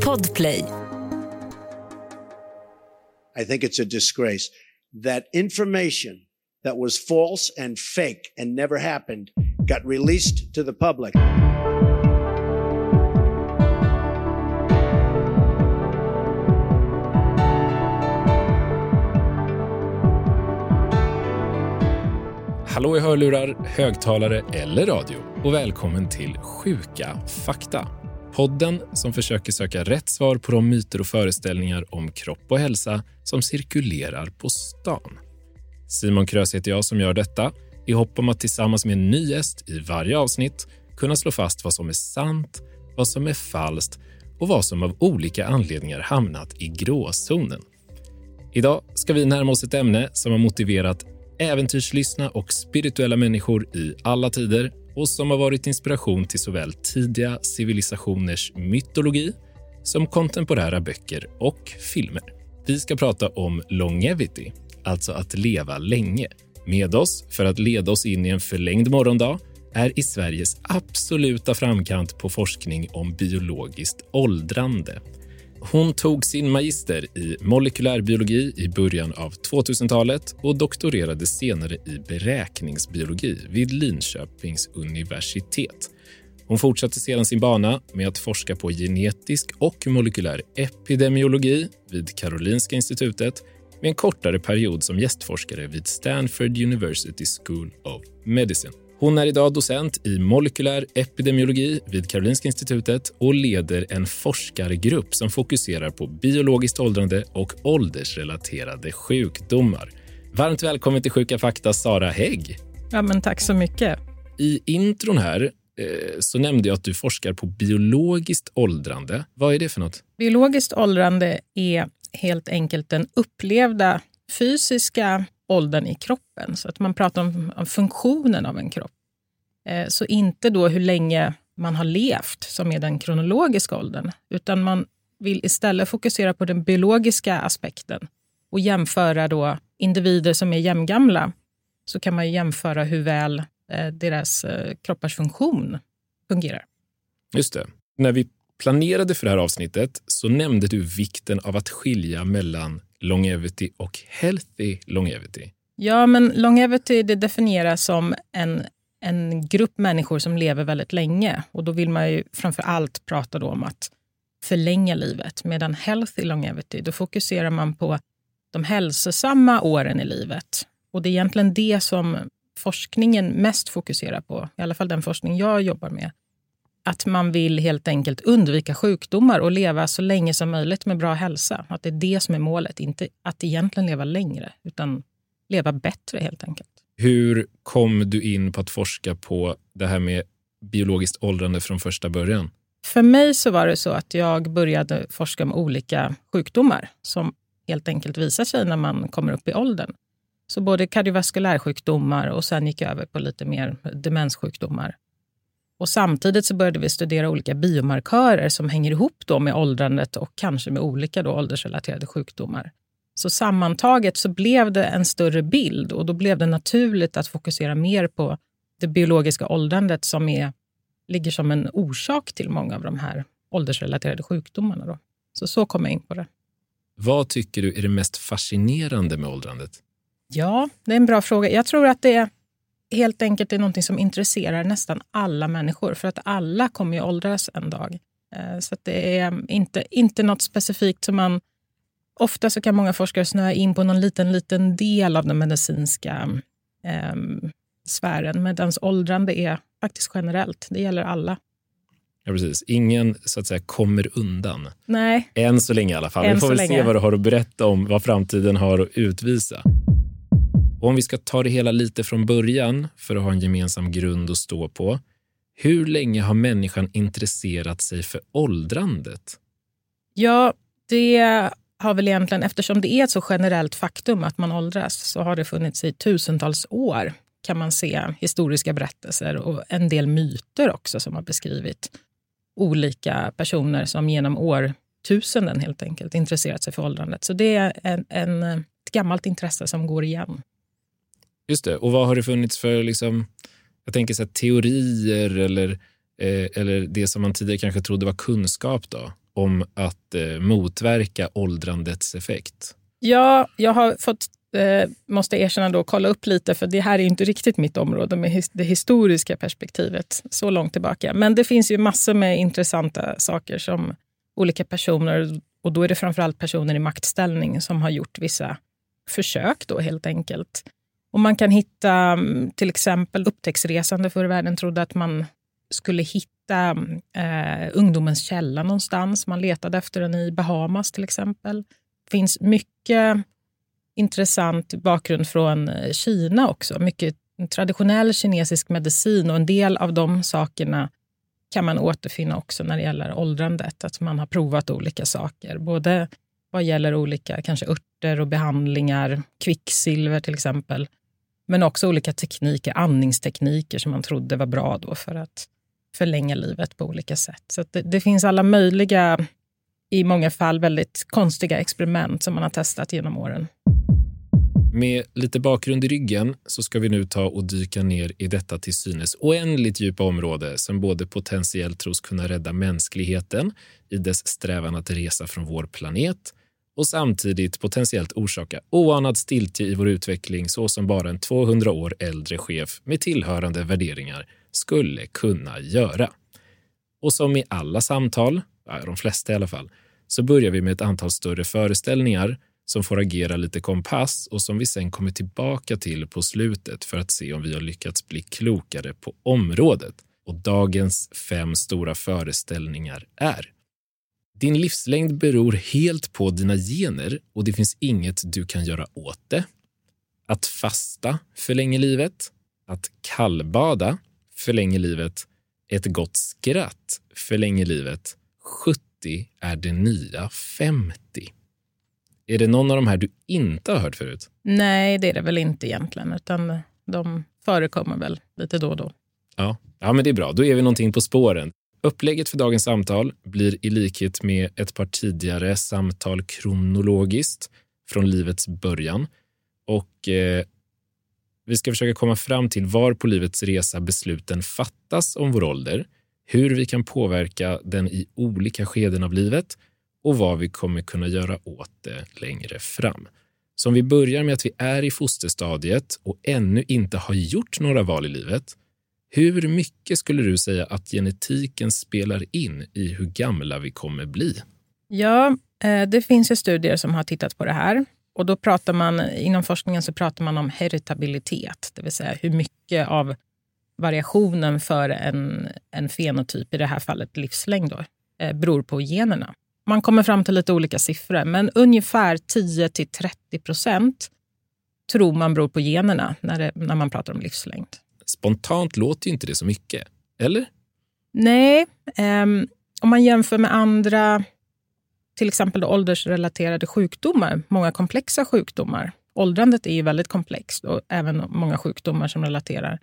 Podplay. I think it's a disgrace that information that was false and fake and never happened got released to the public. Hallå i hörlurar, högtalare eller radio och välkommen till Sjuka fakta. Podden som försöker söka rätt svar på de myter och föreställningar om kropp och hälsa som cirkulerar på stan. Simon Krös heter jag som gör detta i hopp om att tillsammans med en ny gäst i varje avsnitt kunna slå fast vad som är sant, vad som är falskt och vad som av olika anledningar hamnat i gråzonen. Idag ska vi närma oss ett ämne som har motiverat äventyrslystna och spirituella människor i alla tider och som har varit inspiration till såväl tidiga civilisationers mytologi som kontemporära böcker och filmer. Vi ska prata om longevity, alltså att leva länge. Med oss för att leda oss in i en förlängd morgondag är i Sveriges absoluta framkant på forskning om biologiskt åldrande. Hon tog sin magister i molekylärbiologi i början av 2000-talet och doktorerade senare i beräkningsbiologi vid Linköpings universitet. Hon fortsatte sedan sin bana med att forska på genetisk och molekylär epidemiologi vid Karolinska institutet med en kortare period som gästforskare vid Stanford University School of Medicine. Hon är idag docent i molekylär epidemiologi vid Karolinska institutet och leder en forskargrupp som fokuserar på biologiskt åldrande och åldersrelaterade sjukdomar. Varmt välkommen till Sjuka fakta, Sara Hägg. Ja, men tack så mycket. I intron här eh, så nämnde jag att du forskar på biologiskt åldrande. Vad är det för något? Biologiskt åldrande är helt enkelt den upplevda fysiska åldern i kroppen. Så att man pratar om, om funktionen av en kropp. Eh, så inte då hur länge man har levt, som är den kronologiska åldern, utan man vill istället fokusera på den biologiska aspekten och jämföra då individer som är jämngamla. Så kan man jämföra hur väl eh, deras eh, kroppars funktion fungerar. Just det. När vi planerade för det här avsnittet så nämnde du vikten av att skilja mellan longevity och healthy longevity. Ja, men longevity det definieras som en, en grupp människor som lever väldigt länge. Och Då vill man ju framför allt prata om att förlänga livet. Medan healthy longevity, då fokuserar man på de hälsosamma åren i livet. Och Det är egentligen det som forskningen mest fokuserar på, i alla fall den forskning jag jobbar med att man vill helt enkelt undvika sjukdomar och leva så länge som möjligt med bra hälsa. Att det är det som är målet, inte att egentligen leva längre, utan leva bättre helt enkelt. Hur kom du in på att forska på det här med biologiskt åldrande från första början? För mig så var det så att jag började forska om olika sjukdomar som helt enkelt visar sig när man kommer upp i åldern. Så både kardiovaskulärsjukdomar och sen gick jag över på lite mer demenssjukdomar. Och samtidigt så började vi studera olika biomarkörer som hänger ihop då med åldrandet och kanske med olika då åldersrelaterade sjukdomar. Så sammantaget så blev det en större bild och då blev det naturligt att fokusera mer på det biologiska åldrandet som är, ligger som en orsak till många av de här åldersrelaterade sjukdomarna. Då. Så så kom jag in på det. Vad tycker du är det mest fascinerande med åldrandet? Ja, det är en bra fråga. Jag tror att det är helt enkelt är någonting som intresserar nästan alla människor. För att alla kommer ju åldras en dag. Eh, så det är inte, inte något specifikt som man... Ofta så kan många forskare snöa in på någon liten, liten del av den medicinska eh, sfären. Medan åldrande är faktiskt generellt. Det gäller alla. Ja, precis. Ingen så att säga kommer undan. Nej. Än så länge i alla fall. Än Vi får väl länge. se vad du har att berätta om vad framtiden har att utvisa. Och om vi ska ta det hela lite från början för att ha en gemensam grund att stå på. Hur länge har människan intresserat sig för åldrandet? Ja, det har väl egentligen, eftersom det är ett så generellt faktum att man åldras, så har det funnits i tusentals år kan man se historiska berättelser och en del myter också som har beskrivit olika personer som genom årtusenden helt enkelt intresserat sig för åldrandet. Så det är en, en, ett gammalt intresse som går igen. Just det. Och vad har det funnits för liksom, jag tänker så här, teorier eller eh, eller det som man tidigare kanske trodde var kunskap då, om att eh, motverka åldrandets effekt? Ja, jag har fått, eh, måste erkänna då, kolla upp lite, för det här är inte riktigt mitt område med his det historiska perspektivet så långt tillbaka. Men det finns ju massor med intressanta saker som olika personer, och då är det framförallt personer i maktställning som har gjort vissa försök då helt enkelt. Och man kan hitta mm, till exempel upptäcktsresande förr i världen trodde att man skulle hitta eh, ungdomens källa någonstans. Man letade efter den i Bahamas till exempel. Det finns mycket intressant bakgrund från eh, Kina också. Mycket traditionell kinesisk medicin och en del av de sakerna kan man återfinna också när det gäller åldrandet. Att man har provat olika saker. Både vad gäller olika kanske örter och behandlingar, kvicksilver till exempel. Men också olika tekniker, andningstekniker som man trodde var bra då för att förlänga livet på olika sätt. Så det, det, finns alla möjliga, i många fall väldigt konstiga experiment som man har testat genom åren. Med lite bakgrund i ryggen så ska vi nu ta och dyka ner i detta till synes oändligt djupa område som både potentiellt tros kunna rädda mänskligheten i dess strävan att resa från vår planet och samtidigt potentiellt orsaka oanad stiltje i vår utveckling så som bara en 200 år äldre chef med tillhörande värderingar skulle kunna göra. Och som i alla samtal, de flesta i alla fall, så börjar vi med ett antal större föreställningar som får agera lite kompass och som vi sen kommer tillbaka till på slutet för att se om vi har lyckats bli klokare på området. Och dagens fem stora föreställningar är din livslängd beror helt på dina gener och det finns inget du kan göra åt det. Att fasta förlänger livet. Att kallbada förlänger livet. Ett gott skratt förlänger livet. 70 är det nya 50. Är det någon av de här du inte har hört förut? Nej, det är det väl inte egentligen, utan de förekommer väl lite då och då. Ja, ja men det är bra. Då är vi någonting på spåren. Upplägget för dagens samtal blir i likhet med ett par tidigare samtal kronologiskt från livets början. Och eh, vi ska försöka komma fram till var på livets resa besluten fattas om vår ålder, hur vi kan påverka den i olika skeden av livet och vad vi kommer kunna göra åt det längre fram. Så om vi börjar med att vi är i fosterstadiet och ännu inte har gjort några val i livet hur mycket skulle du säga att genetiken spelar in i hur gamla vi kommer bli? Ja, eh, det finns ju studier som har tittat på det här. Och då pratar man, Inom forskningen så pratar man om heritabilitet, det vill säga hur mycket av variationen för en, en fenotyp, i det här fallet livslängd, då, eh, beror på generna. Man kommer fram till lite olika siffror, men ungefär 10 till 30 procent tror man beror på generna när, det, när man pratar om livslängd. Spontant låter ju inte det så mycket, eller? Nej, um, om man jämför med andra, till exempel åldersrelaterade sjukdomar, många komplexa sjukdomar. Åldrandet är ju väldigt komplext och även många sjukdomar som relaterar.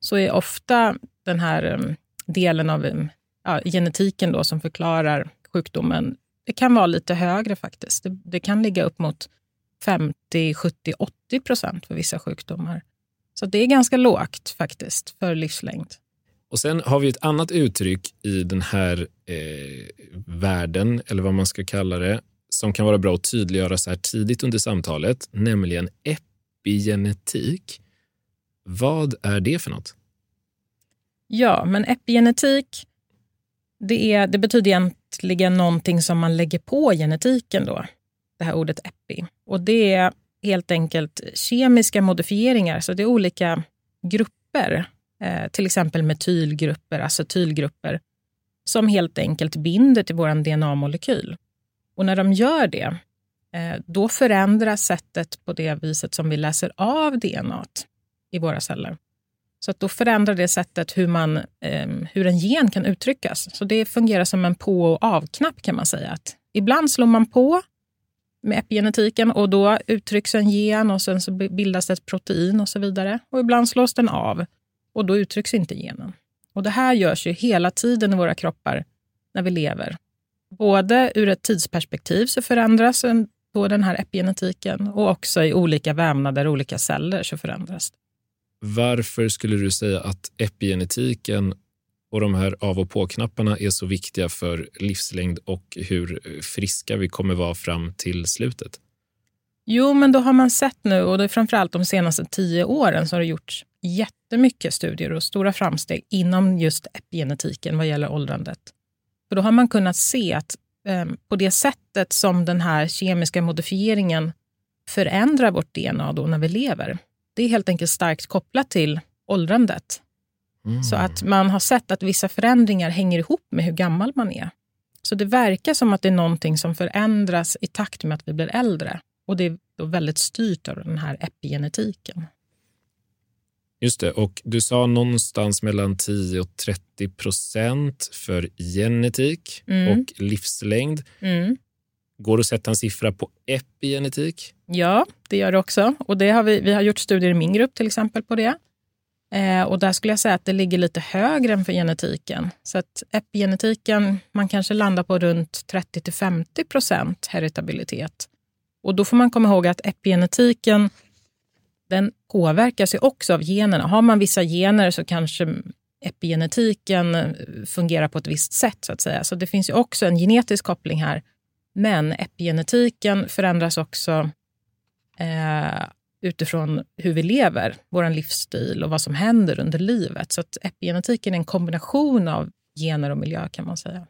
Så är ofta den här um, delen av um, ja, genetiken då, som förklarar sjukdomen, det kan vara lite högre faktiskt. Det, det kan ligga upp mot 50, 70, 80 procent för vissa sjukdomar. Så det är ganska lågt faktiskt för livslängd. Och Sen har vi ett annat uttryck i den här eh, världen, eller vad man ska kalla det, som kan vara bra att tydliggöra så här tidigt under samtalet, nämligen epigenetik. Vad är det för något? Ja, men epigenetik det, är, det betyder egentligen någonting som man lägger på genetiken. då, Det här ordet epi. Och det är helt enkelt kemiska modifieringar. Så det är olika grupper, eh, till exempel metylgrupper, acetylgrupper, som helt enkelt binder till vår DNA-molekyl. Och när de gör det, eh, då förändras sättet på det viset som vi läser av DNA i våra celler. Så att då förändrar det sättet hur, man, eh, hur en gen kan uttryckas. Så det fungerar som en på och av-knapp kan man säga. Att ibland slår man på med epigenetiken och då uttrycks en gen och sen så bildas ett protein och så vidare. Och ibland slås den av och då uttrycks inte genen. Och det här görs ju hela tiden i våra kroppar när vi lever. Både ur ett tidsperspektiv så förändras då den här epigenetiken och också i olika vävnader, och olika celler så förändras Varför skulle du säga att epigenetiken och de här av och på-knapparna är så viktiga för livslängd och hur friska vi kommer vara fram till slutet? Jo, men då har man sett nu, och det är framförallt de senaste tio åren, så har det gjorts jättemycket studier och stora framsteg inom just epigenetiken vad gäller åldrandet. För då har man kunnat se att eh, på det sättet som den här kemiska modifieringen förändrar vårt DNA då när vi lever, det är helt enkelt starkt kopplat till åldrandet. Mm. Så att man har sett att vissa förändringar hänger ihop med hur gammal man är. Så det verkar som att det är någonting som förändras i takt med att vi blir äldre. Och det är då väldigt styrt av den här epigenetiken. Just det. Och du sa någonstans mellan 10 och 30 procent för genetik mm. och livslängd. Mm. Går det att sätta en siffra på epigenetik? Ja, det gör det också. Och det har vi, vi har gjort studier i min grupp till exempel på det. Eh, och där skulle jag säga att det ligger lite högre än för genetiken. Så att epigenetiken, man kanske landar på runt 30 till 50 procent heritabilitet. Och då får man komma ihåg att epigenetiken den påverkas ju också av generna. Har man vissa gener så kanske epigenetiken eh, fungerar på ett visst sätt. så att säga. Så det finns ju också en genetisk koppling här. Men epigenetiken förändras också eh, utifrån hur vi lever, vår livsstil och vad som händer under livet. Så att epigenetiken är en kombination av gener och miljö kan man säga.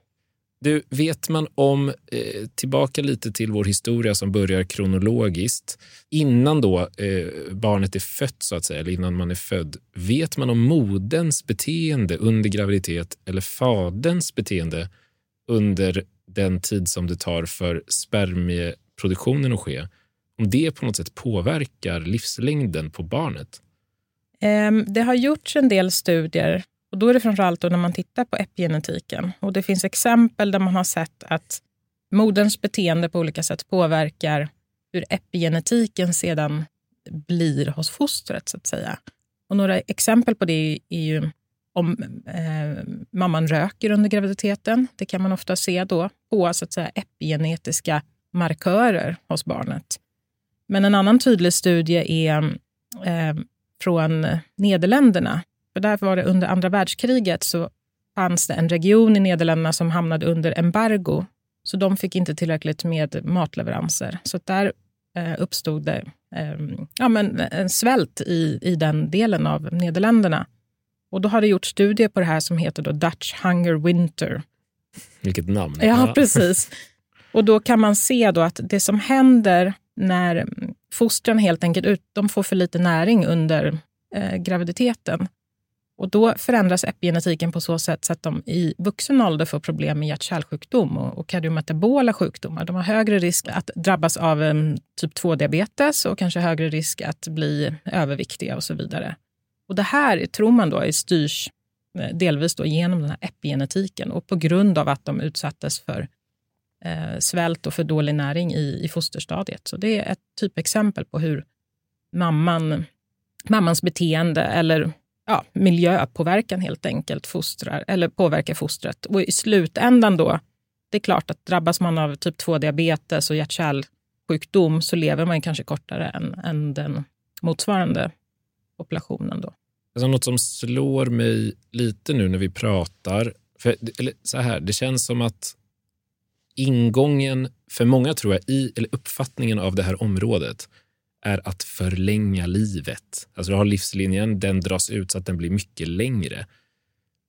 Du, vet man om, eh, tillbaka lite till vår historia som börjar kronologiskt, innan då eh, barnet är fött, så att säga, eller innan man är född, vet man om moderns beteende under graviditet eller faderns beteende under den tid som det tar för spermieproduktionen att ske? Om det på något sätt påverkar livslängden på barnet? Ehm, det har gjorts en del studier och då är det framförallt då när man tittar på epigenetiken. Och det finns exempel där man har sett att moderns beteende på olika sätt påverkar hur epigenetiken sedan blir hos fostret. så att säga. Och några exempel på det är ju om eh, mamman röker under graviditeten. Det kan man ofta se då på så att säga, epigenetiska markörer hos barnet. Men en annan tydlig studie är eh, från Nederländerna för där var det under andra världskriget så fanns det en region i Nederländerna som hamnade under embargo. Så de fick inte tillräckligt med matleveranser. Så där eh, uppstod det eh, ja, men en svält i, i den delen av Nederländerna. Och då har det gjorts studier på det här som heter då Dutch Hunger Winter. Vilket namn. Ja, precis. Och då kan man se då att det som händer när fostren helt enkelt ut, de får för lite näring under eh, graviditeten, och då förändras epigenetiken på så sätt så att de i vuxen ålder får problem med hjärt-kärlsjukdom och, och kardiometabola sjukdomar. De har högre risk att drabbas av um, typ 2-diabetes och kanske högre risk att bli överviktiga och så vidare. Och det här tror man då styrs eh, delvis då genom den här epigenetiken och på grund av att de utsattes för eh, svält och för dålig näring i, i fosterstadiet. Så det är ett typexempel på hur mamman, mammans beteende eller ja, miljöpåverkan helt enkelt fostrar, eller påverkar fostret. Och i slutändan då, det är klart att drabbas man av typ 2-diabetes och hjärt-kärlsjukdom så lever man kanske kortare än, än den motsvarande populationen. Då. Alltså något som slår mig lite nu när vi pratar, för, eller så här, det känns som att ingången för många tror jag, i, eller uppfattningen av det här området är att förlänga livet. Alltså du har livslinjen, den dras ut så att den blir mycket längre.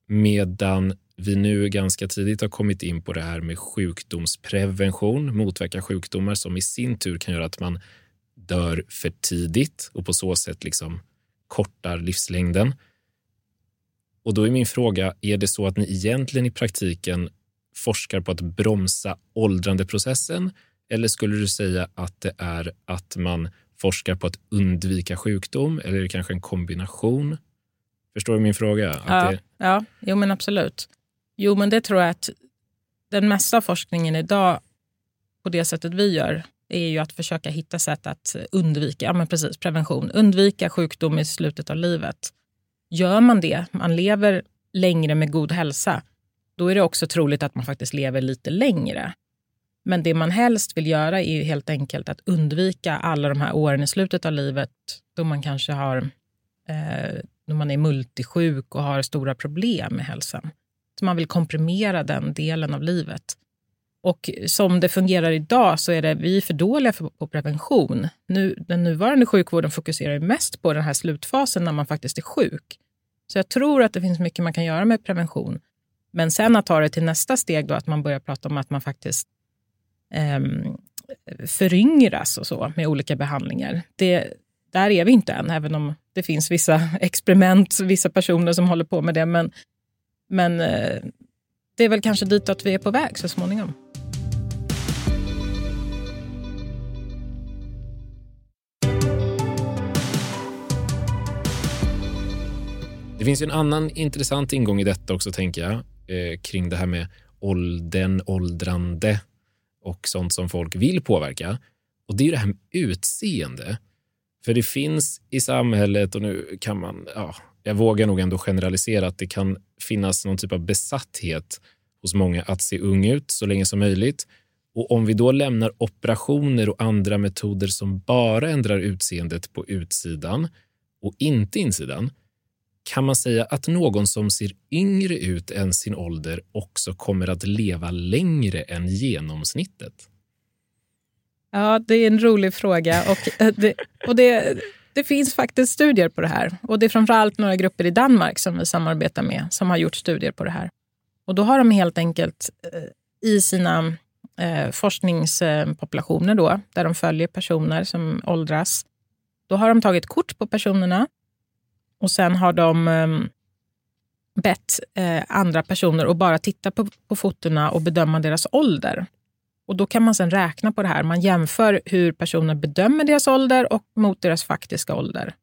Medan vi nu ganska tidigt har kommit in på det här med sjukdomsprevention, motverka sjukdomar som i sin tur kan göra att man dör för tidigt och på så sätt liksom kortar livslängden. Och då är min fråga, är det så att ni egentligen i praktiken forskar på att bromsa åldrandeprocessen eller skulle du säga att det är att man forskar på att undvika sjukdom eller är det kanske en kombination? Förstår du min fråga? ja, det... ja, jo men absolut. Jo, men det tror jag att den mesta forskningen idag på det sättet vi gör är ju att försöka hitta sätt att undvika ja, men precis, prevention, undvika sjukdom i slutet av livet. Gör man det, man lever längre med god hälsa, då är det också troligt att man faktiskt lever lite längre. Men det man helst vill göra är helt enkelt att undvika alla de här åren i slutet av livet då man kanske har eh, då man är multisjuk och har stora problem med hälsan. Så man vill komprimera den delen av livet. Och som det fungerar idag så är det, vi är för dåliga för, på prevention. Nu, den nuvarande sjukvården fokuserar mest på den här slutfasen när man faktiskt är sjuk. Så jag tror att det finns mycket man kan göra med prevention. Men sen att ta det till nästa steg då, att man börjar prata om att man faktiskt eh, föryngras och så med olika behandlingar. Det, där är vi inte än, även om det finns vissa experiment, vissa personer som håller på med det. Men, men eh, det är väl kanske dit att vi är på väg så småningom. Det finns ju en annan intressant ingång i detta också, tänker jag, eh, kring det här med åldern, åldrande och sånt som folk vill påverka. Och det är det här med utseende. För det finns i samhället, och nu kan man, ja, jag vågar nog ändå generalisera att det kan finnas någon typ av besatthet hos många att se ung ut så länge som möjligt. Och om vi då lämnar operationer och andra metoder som bara ändrar utseendet på utsidan och inte insidan, kan man säga att någon som ser yngre ut än sin ålder också kommer att leva längre än genomsnittet? Ja, det är en rolig fråga. Och eh, det, och det, det finns faktiskt studier på det här. Och Det är framförallt några grupper i Danmark som vi samarbetar med som har gjort studier på det här. Och Då har de helt enkelt eh, i sina eh, forskningspopulationer då, där de följer personer som åldras, då har de tagit kort på personerna och sen har de um, bett eh, andra personer att bara titta på, på fotona och bedöma deras ålder. Och Då kan man sen räkna på det här. Man jämför hur personer bedömer deras ålder och mot deras faktiska ålder.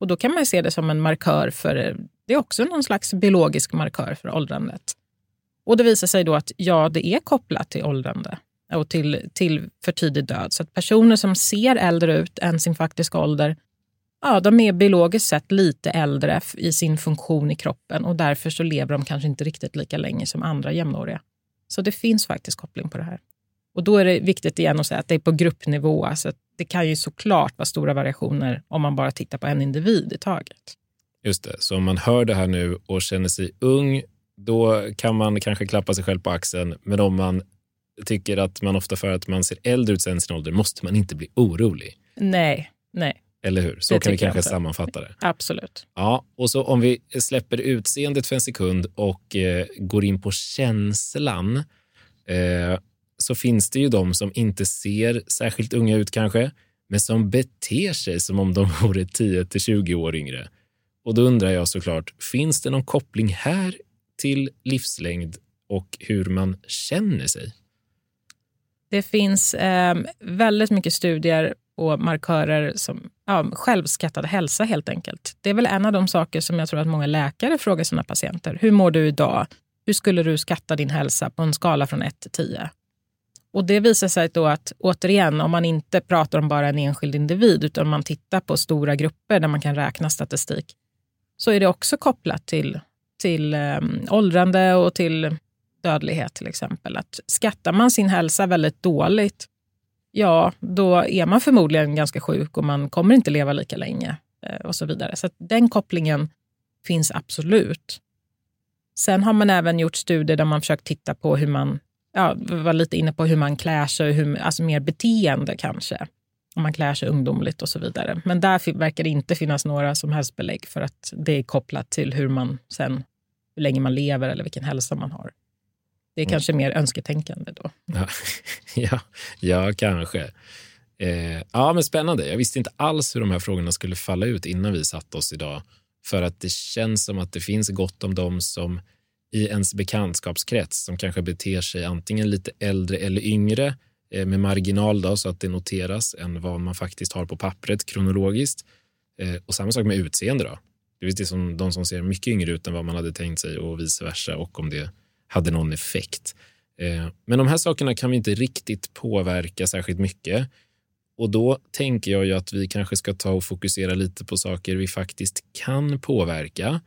Och Då kan man se det som en markör för, eh, det är också någon slags biologisk markör för åldrandet. Och Det visar sig då att ja, det är kopplat till åldrande och till, till för tidig död. Så att personer som ser äldre ut än sin faktiska ålder ja, de är biologiskt sett lite äldre i sin funktion i kroppen och därför så lever de kanske inte riktigt lika länge som andra jämnåriga. Så det finns faktiskt koppling på det här. Och då är det viktigt igen att säga att det är på gruppnivå. Alltså det kan ju såklart vara stora variationer om man bara tittar på en individ i taget. Just det, så om man hör det här nu och känner sig ung, då kan man kanske klappa sig själv på axeln. Men om man tycker att man ofta för att man ser äldre ut än sin ålder måste man inte bli orolig. Nej, nej. Eller hur? Så det kan vi kanske sammanfatta det. Absolut. Ja, och så om vi släpper utseendet för en sekund och eh, går in på känslan eh, så finns det ju de som inte ser särskilt unga ut kanske, men som beter sig som om de vore 10 till 20 år yngre. Och då undrar jag såklart, finns det någon koppling här till livslängd och hur man känner sig? Det finns eh, väldigt mycket studier och markörer som ja, självskattad hälsa helt enkelt. Det är väl en av de saker som jag tror att många läkare frågar sina patienter. Hur mår du idag? Hur skulle du skatta din hälsa på en skala från 1 till 10? Och det visar sig då att återigen, om man inte pratar om bara en enskild individ utan man tittar på stora grupper där man kan räkna statistik, så är det också kopplat till, till um, åldrande och till dödlighet till exempel. Att skattar man sin hälsa väldigt dåligt ja, då är man förmodligen ganska sjuk och man kommer inte leva lika länge eh, och så vidare. Så den kopplingen finns absolut. Sen har man även gjort studier där man försökt titta på hur man, ja, var lite inne på hur man klär sig, hur, alltså mer beteende kanske. Om man klär sig ungdomligt och så vidare. Men där verkar det inte finnas några som helst belägg för att det är kopplat till hur man sen, hur länge man lever eller vilken hälsa man har. Det är mm. kanske mer önsketänkande då. Ja, ja, ja kanske. Eh, ja, men spännande. Jag visste inte alls hur de här frågorna skulle falla ut innan vi satt oss idag. För att det känns som att det finns gott om dem som i ens bekantskapskrets som kanske beter sig antingen lite äldre eller yngre eh, med marginal då, så att det noteras än vad man faktiskt har på pappret kronologiskt. Eh, och samma sak med utseende. Då. Det det som, de som ser mycket yngre ut än vad man hade tänkt sig och vice versa. Och om det hade någon effekt. Eh, men de här sakerna kan vi inte riktigt påverka särskilt mycket. Och då tänker jag ju att vi kanske ska ta och fokusera lite på saker vi faktiskt kan påverka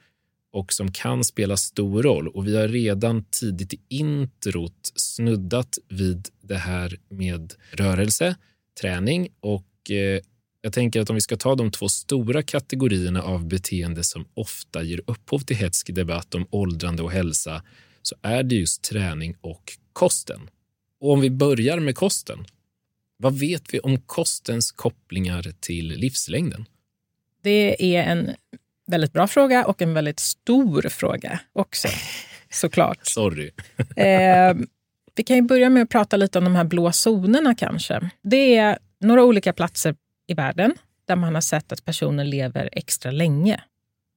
och som kan spela stor roll. Och vi har redan tidigt i introt snuddat vid det här med rörelse, träning och eh, Jag tänker att om vi ska ta de två stora kategorierna av beteende som ofta ger upphov till hetsk debatt om åldrande och hälsa så är det just träning och kosten. Och om vi börjar med kosten, vad vet vi om kostens kopplingar till livslängden? Det är en väldigt bra fråga och en väldigt stor fråga också, såklart. Sorry. eh, vi kan ju börja med att prata lite om de här blå zonerna kanske. Det är några olika platser i världen där man har sett att personer lever extra länge.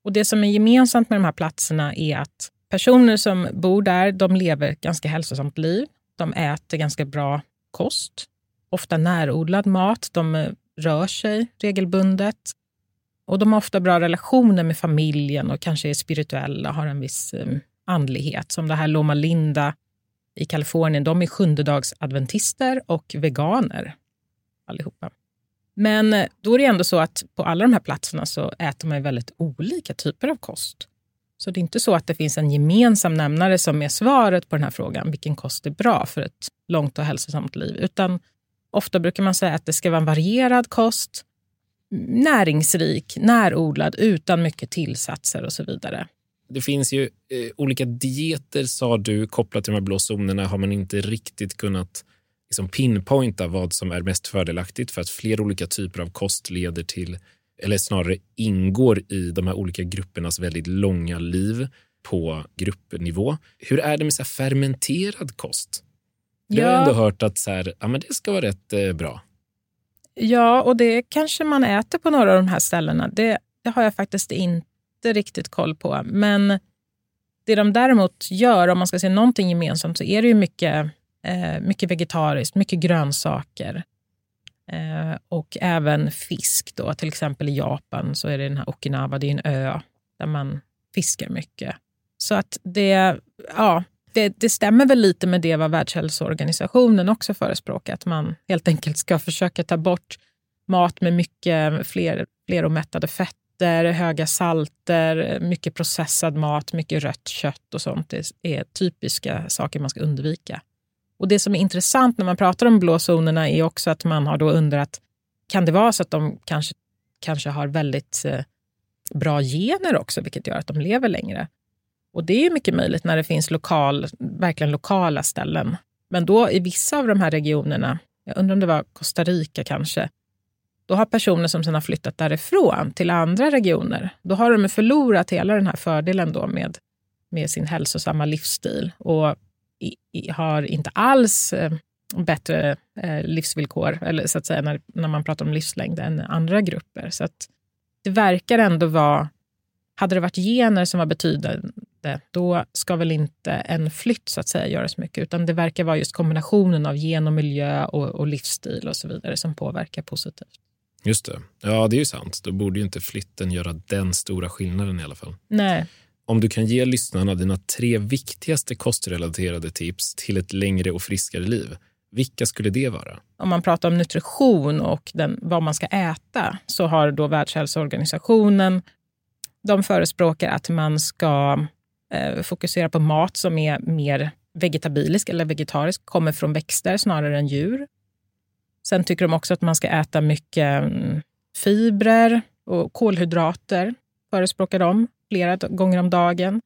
Och Det som är gemensamt med de här platserna är att personer som bor där de lever ett ganska hälsosamt liv. De äter ganska bra kost, ofta närodlad mat. De eh, rör sig regelbundet. Och de har ofta bra relationer med familjen och kanske är spirituella, har en viss eh, andlighet. Som det här Loma Linda i Kalifornien, de är sjundedagsadventister och veganer allihopa. Men eh, då är det ändå så att på alla de här platserna så äter man väldigt olika typer av kost. Så det är inte så att det finns en gemensam nämnare som är svaret på den här frågan, vilken kost är bra för ett långt och hälsosamt liv. Utan ofta brukar man säga att det ska vara en varierad kost, näringsrik, närodlad, utan mycket tillsatser och så vidare. Det finns ju eh, olika dieter, sa du, kopplat till de här blå zonerna. Har man inte riktigt kunnat liksom pinpointa vad som är mest fördelaktigt för att flera olika typer av kost leder till, eller snarare ingår i de här olika gruppernas väldigt långa liv på gruppnivå. Hur är det med så fermenterad kost? Ja. har jag ändå hört att så här, ja, men det ska vara rätt eh, bra. Ja, och det kanske man äter på några av de här ställena. Det, det har jag faktiskt inte riktigt koll på. Men det de däremot gör, om man ska se någonting gemensamt, så är det ju mycket Eh, mycket vegetariskt, mycket grönsaker. Eh, och även fisk. Då. Till exempel i Japan så är det den här Okinawa, det är en ö där man fiskar mycket. Så att det, ja, det, det, stämmer väl lite med det vad Världshälsoorganisationen också förespråkar. Att man helt enkelt ska försöka ta bort mat med mycket fler, omättade fetter, höga salter, mycket processad mat, mycket rött kött och sånt. Det är typiska saker man ska undvika. Och Det som är intressant när man pratar om blå zonerna är också att man har då undrat, kan det vara så att de kanske, kanske har väldigt eh, bra gener också, vilket gör att de lever längre? Och det är mycket möjligt när det finns lokal, verkligen lokala ställen. Men då i vissa av de här regionerna, jag undrar om det var Costa Rica kanske, då har personer som sedan har flyttat därifrån till andra regioner, då har de förlorat hela den här fördelen då med, med sin hälsosamma livsstil. Och har inte alls eh, bättre eh, livsvillkor, eller så att säga när, när man pratar om livslängd, än andra grupper. Så att det verkar ändå vara... Hade det varit gener som var betydande, då ska väl inte en flytt så att säga göra så mycket, utan det verkar vara just kombinationen av gen och miljö och, och livsstil och så vidare som påverkar positivt. Just det. Ja, det är ju sant. Då borde ju inte flytten göra den stora skillnaden i alla fall. Nej. Om du kan ge lyssnarna dina tre viktigaste kostrelaterade tips till ett längre och friskare liv, vilka skulle det vara? Om man pratar om nutrition och den, vad man ska äta så har då Världshälsoorganisationen de förespråkar att man ska eh, fokusera på mat som är mer vegetabilisk eller vegetarisk, kommer från växter snarare än djur. Sen tycker de också att man ska äta mycket mm, fibrer och kolhydrater, förespråkar de flera gånger om dagen.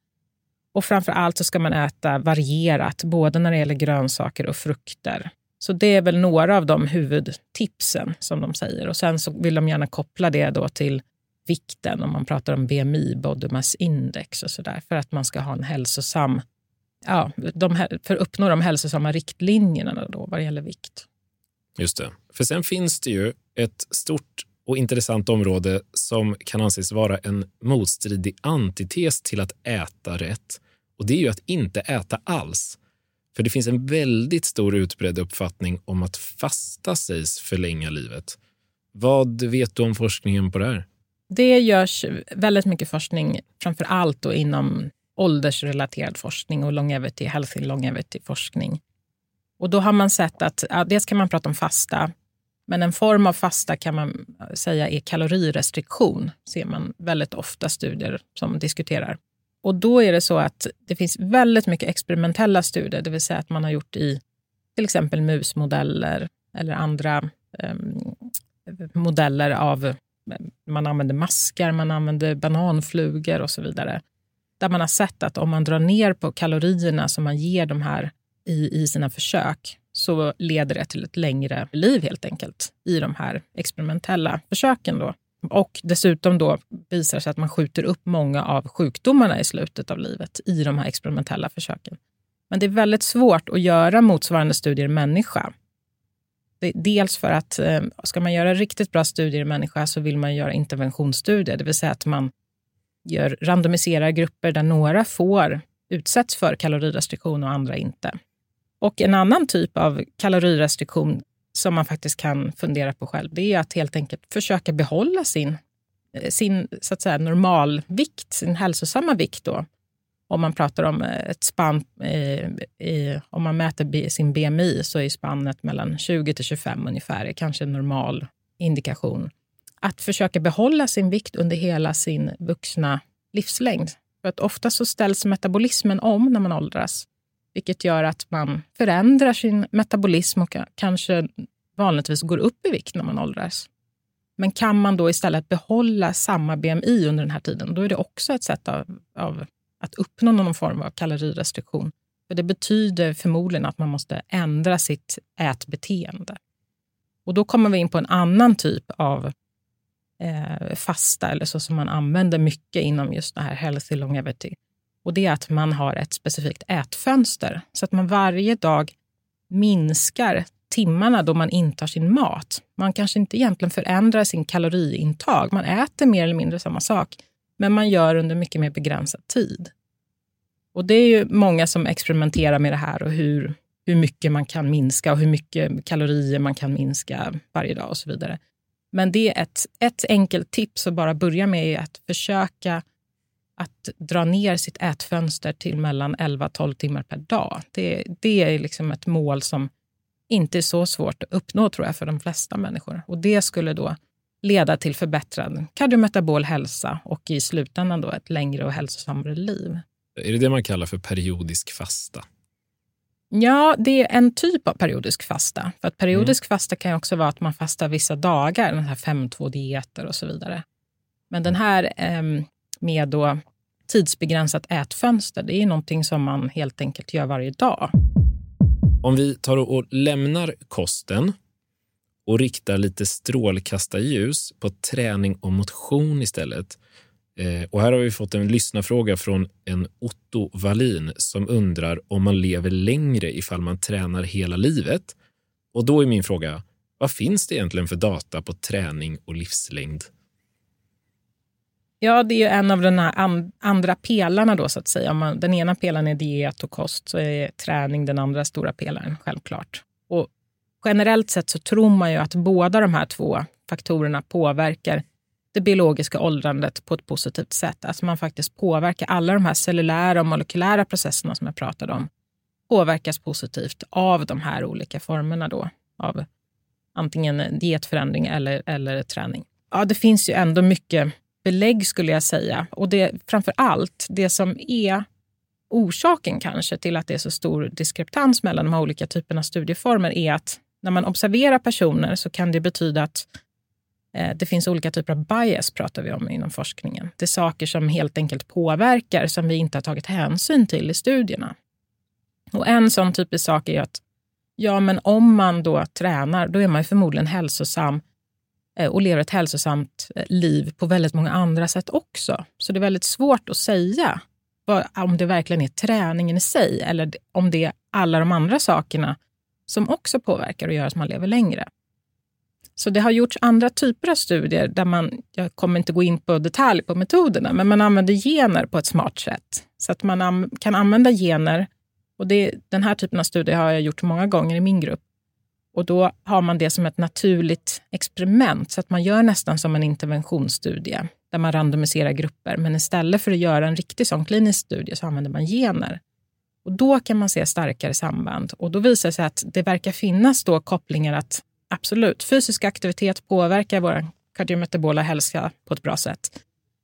Och framför allt så ska man äta varierat, både när det gäller grönsaker och frukter. Så det är väl några av de huvudtipsen som de säger. Och sen så vill de gärna koppla det då till vikten, om man pratar om BMI, body mass index och sådär, för att man ska ha en hälsosam, ja, de, för att uppnå de hälsosamma riktlinjerna då vad det gäller vikt. Just det. För sen finns det ju ett stort och intressant område som kan anses vara en motstridig antites till att äta rätt. Och det är ju att inte äta alls. För det finns en väldigt stor utbredd uppfattning om att fasta sägs förlänga livet. Vad vet du om forskningen på det här? Det görs väldigt mycket forskning, framför allt inom åldersrelaterad forskning och longevity, healthy longevity-forskning. Och då har man sett att ja, dels kan man prata om fasta, men en form av fasta kan man säga är kalorirestriktion. ser man väldigt ofta studier som diskuterar. Och då är det så att det finns väldigt mycket experimentella studier, det vill säga att man har gjort i till exempel musmodeller eller andra eh, modeller av... Eh, man använder maskar, man använder bananflugor och så vidare. Där man har sett att om man drar ner på kalorierna som man ger de här i, i sina försök så leder det till ett längre liv helt enkelt i de här experimentella försöken. Då. Och dessutom då visar det sig att man skjuter upp många av sjukdomarna i slutet av livet i de här experimentella försöken. Men det är väldigt svårt att göra motsvarande studier i människa. Dels för att eh, ska man göra riktigt bra studier i människa så vill man göra interventionsstudier, det vill säga att man gör, randomiserar grupper där några får utsätts för kalorirestriktion och andra inte. Och en annan typ av kalorirestriktion som man faktiskt kan fundera på själv, det är att helt enkelt försöka behålla sin, eh, sin så att säga, normalvikt, sin hälsosamma vikt. Då. Om man pratar om eh, ett spann, eh, om man mäter sin BMI så är spannet mellan 20 till 25 ungefär, kanske en normal indikation. Att försöka behålla sin vikt under hela sin vuxna livslängd. För att ofta så ställs metabolismen om när man åldras vilket gör att man förändrar sin metabolism och kanske vanligtvis går upp i vikt när man åldras. Men kan man då istället behålla samma BMI under den här tiden, då är det också ett sätt av, av att uppnå någon form av kalorirestriktion. För Det betyder förmodligen att man måste ändra sitt ätbeteende. Och då kommer vi in på en annan typ av eh, fasta, eller så som man använder mycket inom just det här healthy longevity. Och det är att man har ett specifikt ätfönster. Så att man varje dag minskar timmarna då man intar sin mat. Man kanske inte egentligen förändrar sin kaloriintag. Man äter mer eller mindre samma sak, men man gör under mycket mer begränsad tid. Och Det är ju många som experimenterar med det här och hur, hur mycket man kan minska och hur mycket kalorier man kan minska varje dag och så vidare. Men det är ett, ett enkelt tips att bara börja med är att försöka att dra ner sitt ätfönster till mellan 11-12 timmar per dag. Det, det är liksom ett mål som inte är så svårt att uppnå tror jag för de flesta människor. Och Det skulle då leda till förbättrad kardiometabol hälsa och i slutändan då ett längre och hälsosammare liv. Är det det man kallar för periodisk fasta? Ja, det är en typ av periodisk fasta. För att Periodisk mm. fasta kan också vara att man fastar vissa dagar, den här 5-2-dieter och så vidare. Men den här eh, med då tidsbegränsat ätfönster, det är någonting som man helt enkelt gör varje dag. Om vi tar och lämnar kosten och riktar lite strålkastarljus på träning och motion istället. Eh, och här har vi fått en lyssnarfråga från en Otto Wallin som undrar om man lever längre ifall man tränar hela livet. Och då är min fråga, vad finns det egentligen för data på träning och livslängd? Ja, det är en av de and andra pelarna då så att säga. Om man, den ena pelaren är diet och kost så är träning den andra stora pelaren, självklart. Och generellt sett så tror man ju att båda de här två faktorerna påverkar det biologiska åldrandet på ett positivt sätt. Alltså man faktiskt påverkar alla de här cellulära och molekylära processerna som jag pratade om påverkas positivt av de här olika formerna då av antingen dietförändring eller, eller träning. Ja, det finns ju ändå mycket belägg skulle jag säga. Och det, framför allt, det som är orsaken kanske till att det är så stor diskrepans mellan de här olika typerna av studieformer är att när man observerar personer så kan det betyda att eh, det finns olika typer av bias, pratar vi om inom forskningen. Det är saker som helt enkelt påverkar som vi inte har tagit hänsyn till i studierna. Och En sån typisk sak är att ja, men om man då tränar, då är man förmodligen hälsosam Eh, och lever ett hälsosamt eh, liv på väldigt många andra sätt också. Så det är väldigt svårt att säga om det verkligen är träningen i sig eller om det är alla de andra sakerna som också påverkar och gör att man lever längre. Så det har gjorts andra typer av studier där man, jag kommer inte gå in på detalj på metoderna, men man använder gener på ett smart sätt. Så att man kan använda gener, och det, den här typen av studier har jag gjort många gånger i min grupp, och då har man det som ett naturligt experiment, så att man gör nästan som en interventionsstudie där man randomiserar grupper. Men istället för att göra en riktig sån klinisk studie så använder man gener. Och Då kan man se starkare samband. Och Då visar det sig att det verkar finnas då kopplingar att absolut, fysisk aktivitet påverkar vår kardiometabola hälsa på ett bra sätt.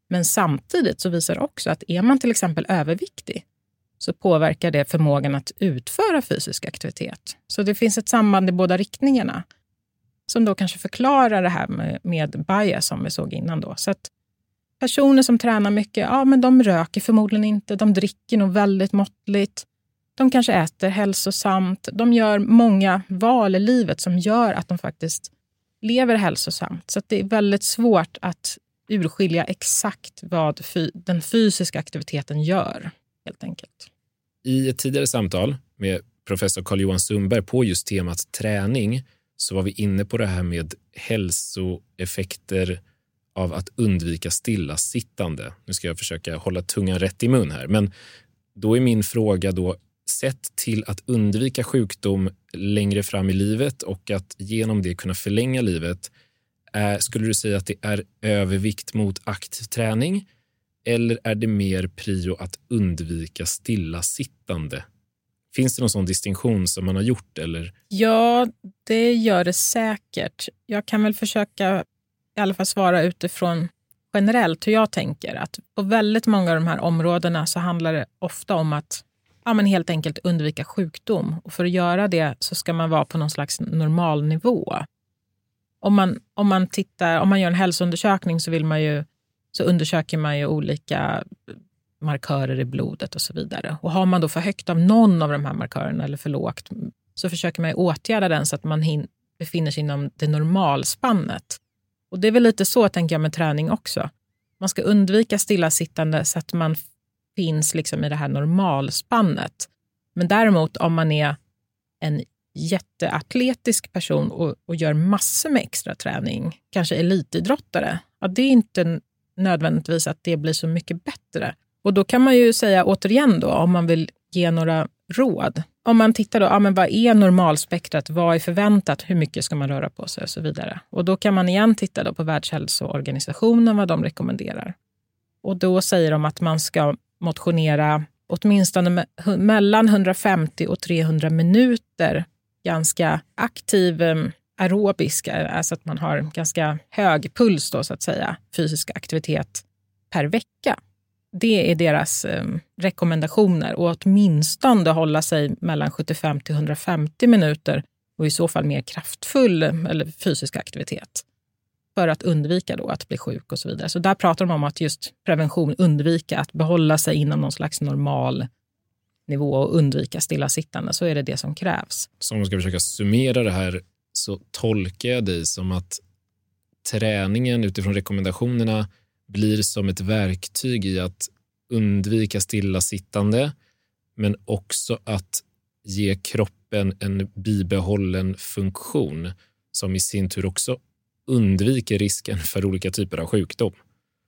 Men samtidigt så visar det också att är man till exempel överviktig så påverkar det förmågan att utföra fysisk aktivitet. Så det finns ett samband i båda riktningarna. som då kanske förklarar det här med, med bias som vi såg innan. Då. Så att personer som tränar mycket, ja men de röker förmodligen inte, de dricker nog väldigt måttligt. De kanske äter hälsosamt. De gör många val i livet som gör att de faktiskt lever hälsosamt. Så det är väldigt svårt att urskilja exakt vad den fysiska aktiviteten gör, helt enkelt. I ett tidigare samtal med professor Carl-Johan Sundberg på just temat träning så var vi inne på det här med hälsoeffekter av att undvika stillasittande. Nu ska jag försöka hålla tungan rätt i mun här, men då är min fråga då sett till att undvika sjukdom längre fram i livet och att genom det kunna förlänga livet. Skulle du säga att det är övervikt mot aktiv träning eller är det mer prio att undvika stillasittande? Finns det någon sån distinktion som man har gjort? Eller? Ja, det gör det säkert. Jag kan väl försöka i alla fall svara utifrån generellt hur jag tänker. Att på väldigt många av de här områdena så handlar det ofta om att ja, men helt enkelt undvika sjukdom. Och för att göra det så ska man vara på någon slags normalnivå. Om man, om man, tittar, om man gör en hälsoundersökning så, vill man ju, så undersöker man ju olika markörer i blodet och så vidare. Och har man då för högt av någon av de här markörerna eller för lågt så försöker man åtgärda den så att man hin, befinner sig inom det normalspannet. Och det är väl lite så tänker jag med träning också. Man ska undvika stillasittande så att man finns liksom i det här normalspannet. Men däremot om man är en jätteatletisk person och, och gör massor med extra träning, kanske elitidrottare, ja, det är inte nödvändigtvis att det blir så mycket bättre. Och då kan man ju säga återigen då, om man vill ge några råd. Om man tittar då, ja, men vad är normalspektrat? Vad är förväntat? Hur mycket ska man röra på sig och så vidare? Och då kan man igen titta då på Världshälsoorganisationen, vad de rekommenderar. Och då säger de att man ska motionera åtminstone me mellan 150 och 300 minuter ganska aktiv ehm, aerobisk, alltså att man har ganska hög puls då, så att säga, fysisk aktivitet per vecka. Det är deras eh, rekommendationer och åtminstone hålla sig mellan 75 till 150 minuter och i så fall mer kraftfull eller fysisk aktivitet för att undvika då att bli sjuk och så vidare. Så där pratar de om att just prevention, undvika att behålla sig inom någon slags normal nivå och undvika stillasittande, så är det det som krävs. Så om man ska försöka summera det här så tolkar jag dig som att träningen utifrån rekommendationerna blir som ett verktyg i att undvika stillasittande, men också att ge kroppen en bibehållen funktion som i sin tur också undviker risken för olika typer av sjukdom.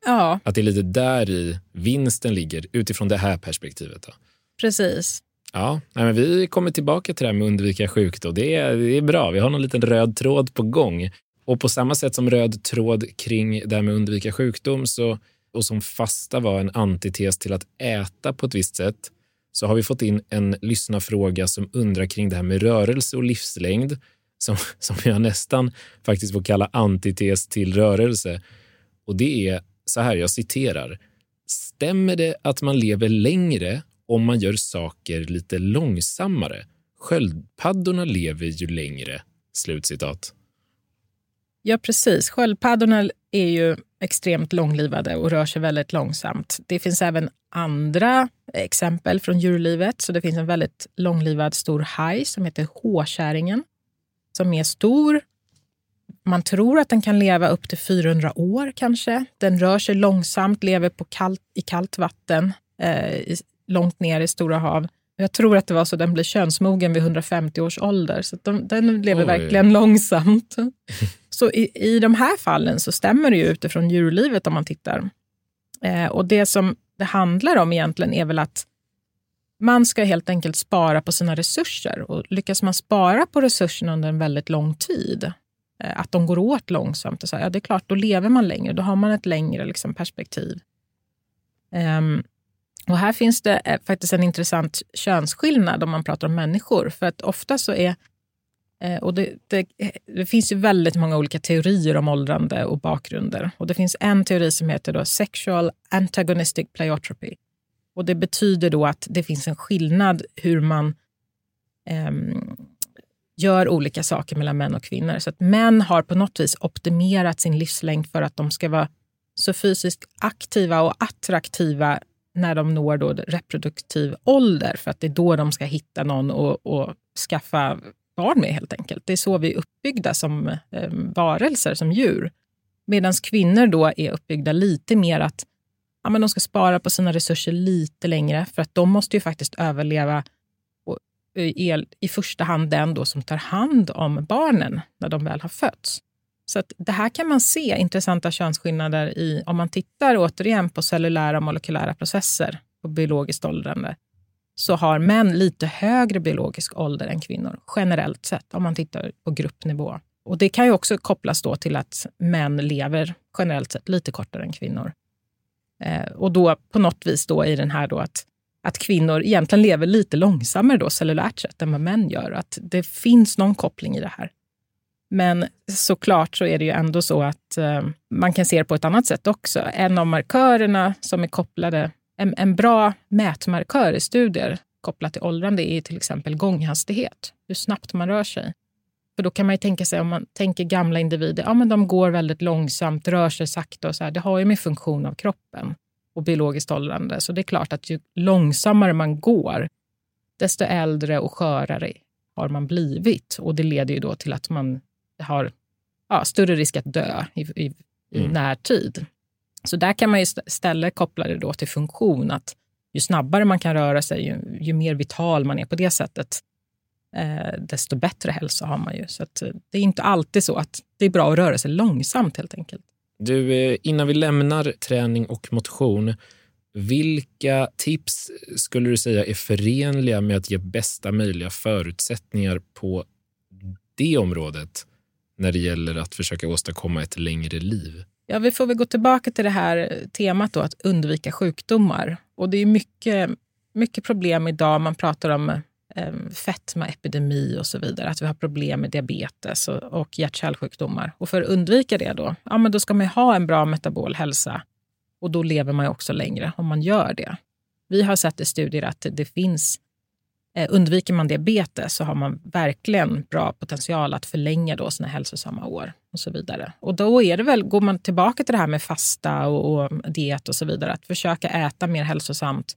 Ja. Att det är lite där i vinsten ligger utifrån det här perspektivet. Då. Precis. Ja, men vi kommer tillbaka till det här med att undvika sjukdom. Det är, det är bra. Vi har någon liten röd tråd på gång. Och på samma sätt som röd tråd kring det här med att undvika sjukdom så, och som fasta var en antites till att äta på ett visst sätt så har vi fått in en lyssnarfråga som undrar kring det här med rörelse och livslängd som, som jag nästan faktiskt får kalla antites till rörelse. Och det är så här, jag citerar. Stämmer det att man lever längre om man gör saker lite långsammare? Sköldpaddorna lever ju längre. Slutcitat. Ja, precis. Sköldpaddorna är ju extremt långlivade och rör sig väldigt långsamt. Det finns även andra exempel från djurlivet. Så Det finns en väldigt långlivad stor haj som heter håkärringen som är stor. Man tror att den kan leva upp till 400 år kanske. Den rör sig långsamt, lever på kallt, i kallt vatten eh, långt ner i stora hav. Jag tror att det var så den blev könsmogen vid 150 års ålder. Så de, den lever Oj. verkligen långsamt. så i, i de här fallen så stämmer det ju utifrån djurlivet om man tittar. Eh, och det som det handlar om egentligen är väl att man ska helt enkelt spara på sina resurser. Och lyckas man spara på resurserna under en väldigt lång tid, eh, att de går åt långsamt, och så, ja, det är klart, då lever man längre. Då har man ett längre liksom, perspektiv. Um, och här finns det eh, faktiskt en intressant könsskillnad om man pratar om människor. För att ofta så är eh, och det, det, det, finns ju väldigt många olika teorier om åldrande och bakgrunder. Och Det finns en teori som heter då sexual antagonistic pleiotropy. Och Det betyder då att det finns en skillnad hur man eh, gör olika saker mellan män och kvinnor. Så att män har på något vis optimerat sin livslängd för att de ska vara så fysiskt aktiva och attraktiva när de når då reproduktiv ålder, för att det är då de ska hitta någon och, och skaffa barn med helt enkelt. Det är så vi är uppbyggda som eh, varelser, som djur. Medan kvinnor då är uppbyggda lite mer att ja, men de ska spara på sina resurser lite längre, för att de måste ju faktiskt överleva och eh, är i första hand den då som tar hand om barnen när de väl har fötts. Så att det här kan man se intressanta könsskillnader i om man tittar återigen på cellulära och molekylära processer och biologiskt åldrande så har män lite högre biologisk ålder än kvinnor generellt sett om man tittar på gruppnivå. Och Det kan ju också kopplas då till att män lever generellt sett lite kortare än kvinnor. Eh, och då på något vis då i den här då att, att kvinnor egentligen lever lite långsammare då cellulärt sett än vad män gör. Att det finns någon koppling i det här. Men såklart så är det ju ändå så att eh, man kan se det på ett annat sätt också. En av markörerna som är kopplade, en, en bra mätmarkör i studier kopplat till åldrande är till exempel gånghastighet, hur snabbt man rör sig. För då kan man ju tänka sig, om man tänker gamla individer, ja men de går väldigt långsamt, rör sig sakta och så här. Det har ju med funktion av kroppen och biologiskt åldrande. Så det är klart att ju långsammare man går, desto äldre och skörare har man blivit. Och det leder ju då till att man har ja, större risk att dö i, i, i mm. närtid. Så där kan man istället koppla det då till funktion. Att ju snabbare man kan röra sig, ju, ju mer vital man är på det sättet, eh, desto bättre hälsa har man ju. Så eh, det är inte alltid så att det är bra att röra sig långsamt helt enkelt. Du, eh, innan vi lämnar träning och motion, vilka tips skulle du säga är förenliga med att ge bästa möjliga förutsättningar på det området när det gäller att försöka åstadkomma ett längre liv? Ja, vi får väl gå tillbaka till det här temat då, att undvika sjukdomar. Och det är mycket, mycket problem idag. Man pratar om eh, fetmaepidemi och så vidare. Att vi har problem med diabetes och, och hjärt-kärlsjukdomar. Och för att undvika det då, ja, men då ska man ha en bra metabol hälsa. Och då lever man också längre om man gör det. Vi har sett i studier att det finns Eh, undviker man diabetes så har man verkligen bra potential att förlänga då sina hälsosamma år och så vidare. Och då är det väl, går man tillbaka till det här med fasta och, och diet och så vidare, att försöka äta mer hälsosamt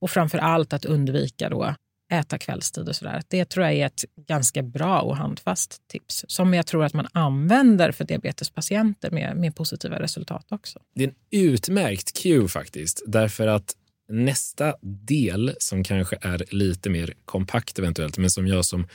och framför allt att undvika då äta kvällstid och sådär. Det tror jag är ett ganska bra och handfast tips som jag tror att man använder för diabetespatienter med, med positiva resultat också. Det är en utmärkt cue faktiskt, därför att nästa del som kanske är lite mer kompakt eventuellt, men som jag som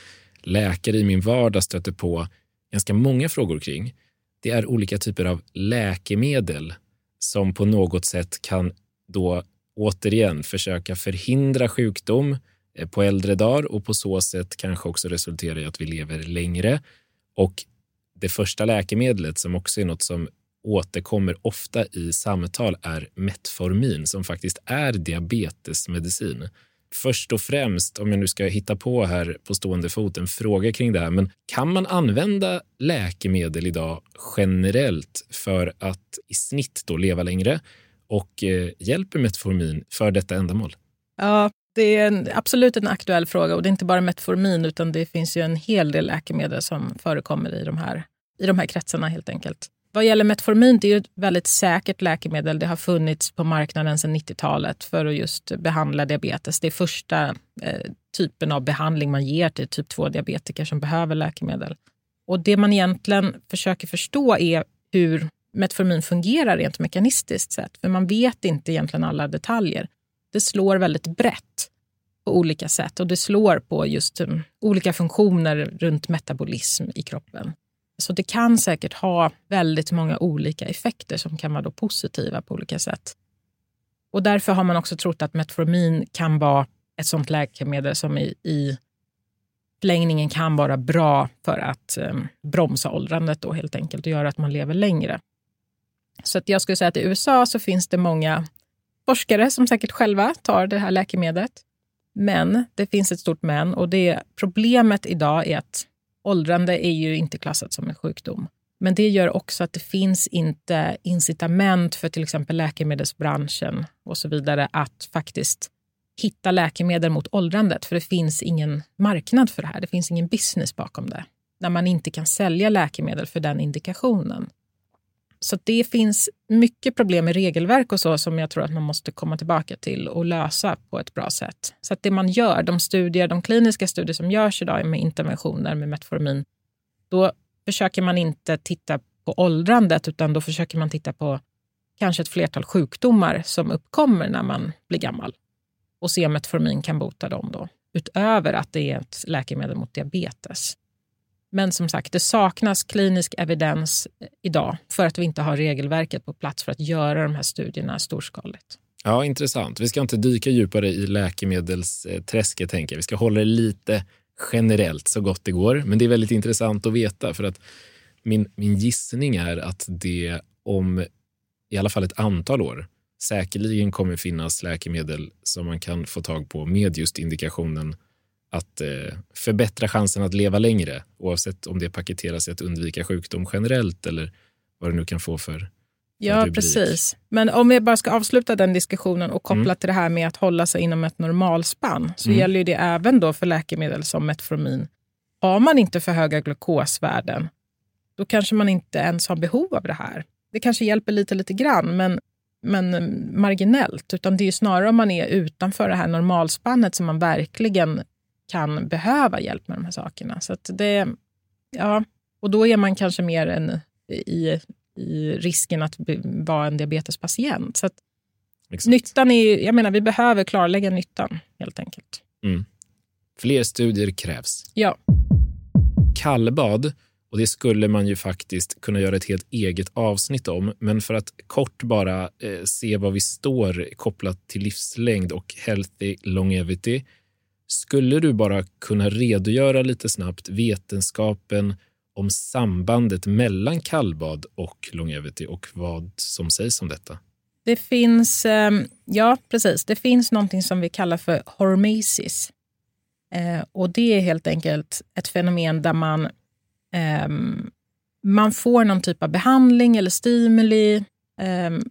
läkare i min vardag stöter på ganska många frågor kring. Det är olika typer av läkemedel som på något sätt kan då återigen försöka förhindra sjukdom eh, på äldre dagar och på så sätt kanske också resultera i att vi lever längre. Och det första läkemedlet som också är något som återkommer ofta i samtal är Metformin som faktiskt är diabetesmedicin. Först och främst, om jag nu ska hitta på här på stående fot en fråga kring det här, men kan man använda läkemedel idag generellt för att i snitt då leva längre? Och eh, hjälper Metformin för detta ändamål? Ja, det är en, absolut en aktuell fråga och det är inte bara Metformin utan det finns ju en hel del läkemedel som förekommer i de här, i de här kretsarna helt enkelt. Vad gäller Metformin, det är ett väldigt säkert läkemedel. Det har funnits på marknaden sedan 90-talet för att just behandla diabetes. Det är första eh, typen av behandling man ger till typ 2-diabetiker som behöver läkemedel. Och Det man egentligen försöker förstå är hur Metformin fungerar rent mekanistiskt sett. För man vet inte egentligen alla detaljer. Det slår väldigt brett på olika sätt och det slår på just um, olika funktioner runt metabolism i kroppen. Så det kan säkert ha väldigt många olika effekter som kan vara då positiva på olika sätt. Och därför har man också trott att Metformin kan vara ett sånt läkemedel som i, i förlängningen kan vara bra för att um, bromsa åldrandet då helt enkelt och göra att man lever längre. Så att jag skulle säga att i USA så finns det många forskare som säkert själva tar det här läkemedlet. Men det finns ett stort men och det problemet idag är att åldrande är ju inte klassat som en sjukdom. Men det gör också att det finns inte incitament för till exempel läkemedelsbranschen och så vidare att faktiskt hitta läkemedel mot åldrandet, för det finns ingen marknad för det här. Det finns ingen business bakom det. När man inte kan sälja läkemedel för den indikationen. Så det finns mycket problem med regelverk och så som jag tror att man måste komma tillbaka till och lösa på ett bra sätt. Så att det man gör, de studier, de kliniska studier som görs idag med interventioner med Metformin, då försöker man inte titta på åldrandet utan då försöker man titta på kanske ett flertal sjukdomar som uppkommer när man blir gammal och se om Metformin kan bota dem då, utöver att det är ett läkemedel mot diabetes. Men som sagt, det saknas klinisk evidens eh, idag för att vi inte har regelverket på plats för att göra de här studierna storskaligt. Ja, intressant. Vi ska inte dyka djupare i läkemedelsträsket, tänker jag. Vi ska hålla det lite generellt så gott det går. Men det är väldigt intressant att veta för att min, min gissning är att det om i alla fall ett antal år säkerligen kommer finnas läkemedel som man kan få tag på med just indikationen att eh, förbättra chansen att leva längre oavsett om det paketeras i att undvika sjukdom generellt eller vad det nu kan få för Ja, rubrik. precis. Men om vi bara ska avsluta den diskussionen och koppla mm. till det här med att hålla sig inom ett normalspann så mm. gäller det även då för läkemedel som Metformin. Har man inte för höga glukosvärden, då kanske man inte ens har behov av det här. Det kanske hjälper lite, lite grann, men men marginellt. Utan det är snarare om man är utanför det här normalspannet som man verkligen kan behöva hjälp med de här sakerna. Så det, ja, och då är man kanske mer en, i, i risken att vara en diabetespatient. Så nyttan är, jag menar, vi behöver klarlägga nyttan helt enkelt. Mm. Fler studier krävs. Ja. Kallbad och det skulle man ju faktiskt kunna göra ett helt eget avsnitt om. Men för att kort bara eh, se var vi står kopplat till livslängd och healthy longevity. Skulle du bara kunna redogöra lite snabbt vetenskapen om sambandet mellan kallbad och longevity och vad som sägs om detta? Det finns, ehm, ja precis, det finns någonting som vi kallar för hormesis. Eh, och det är helt enkelt ett fenomen där man ehm, man får någon typ av behandling eller stimuli ehm,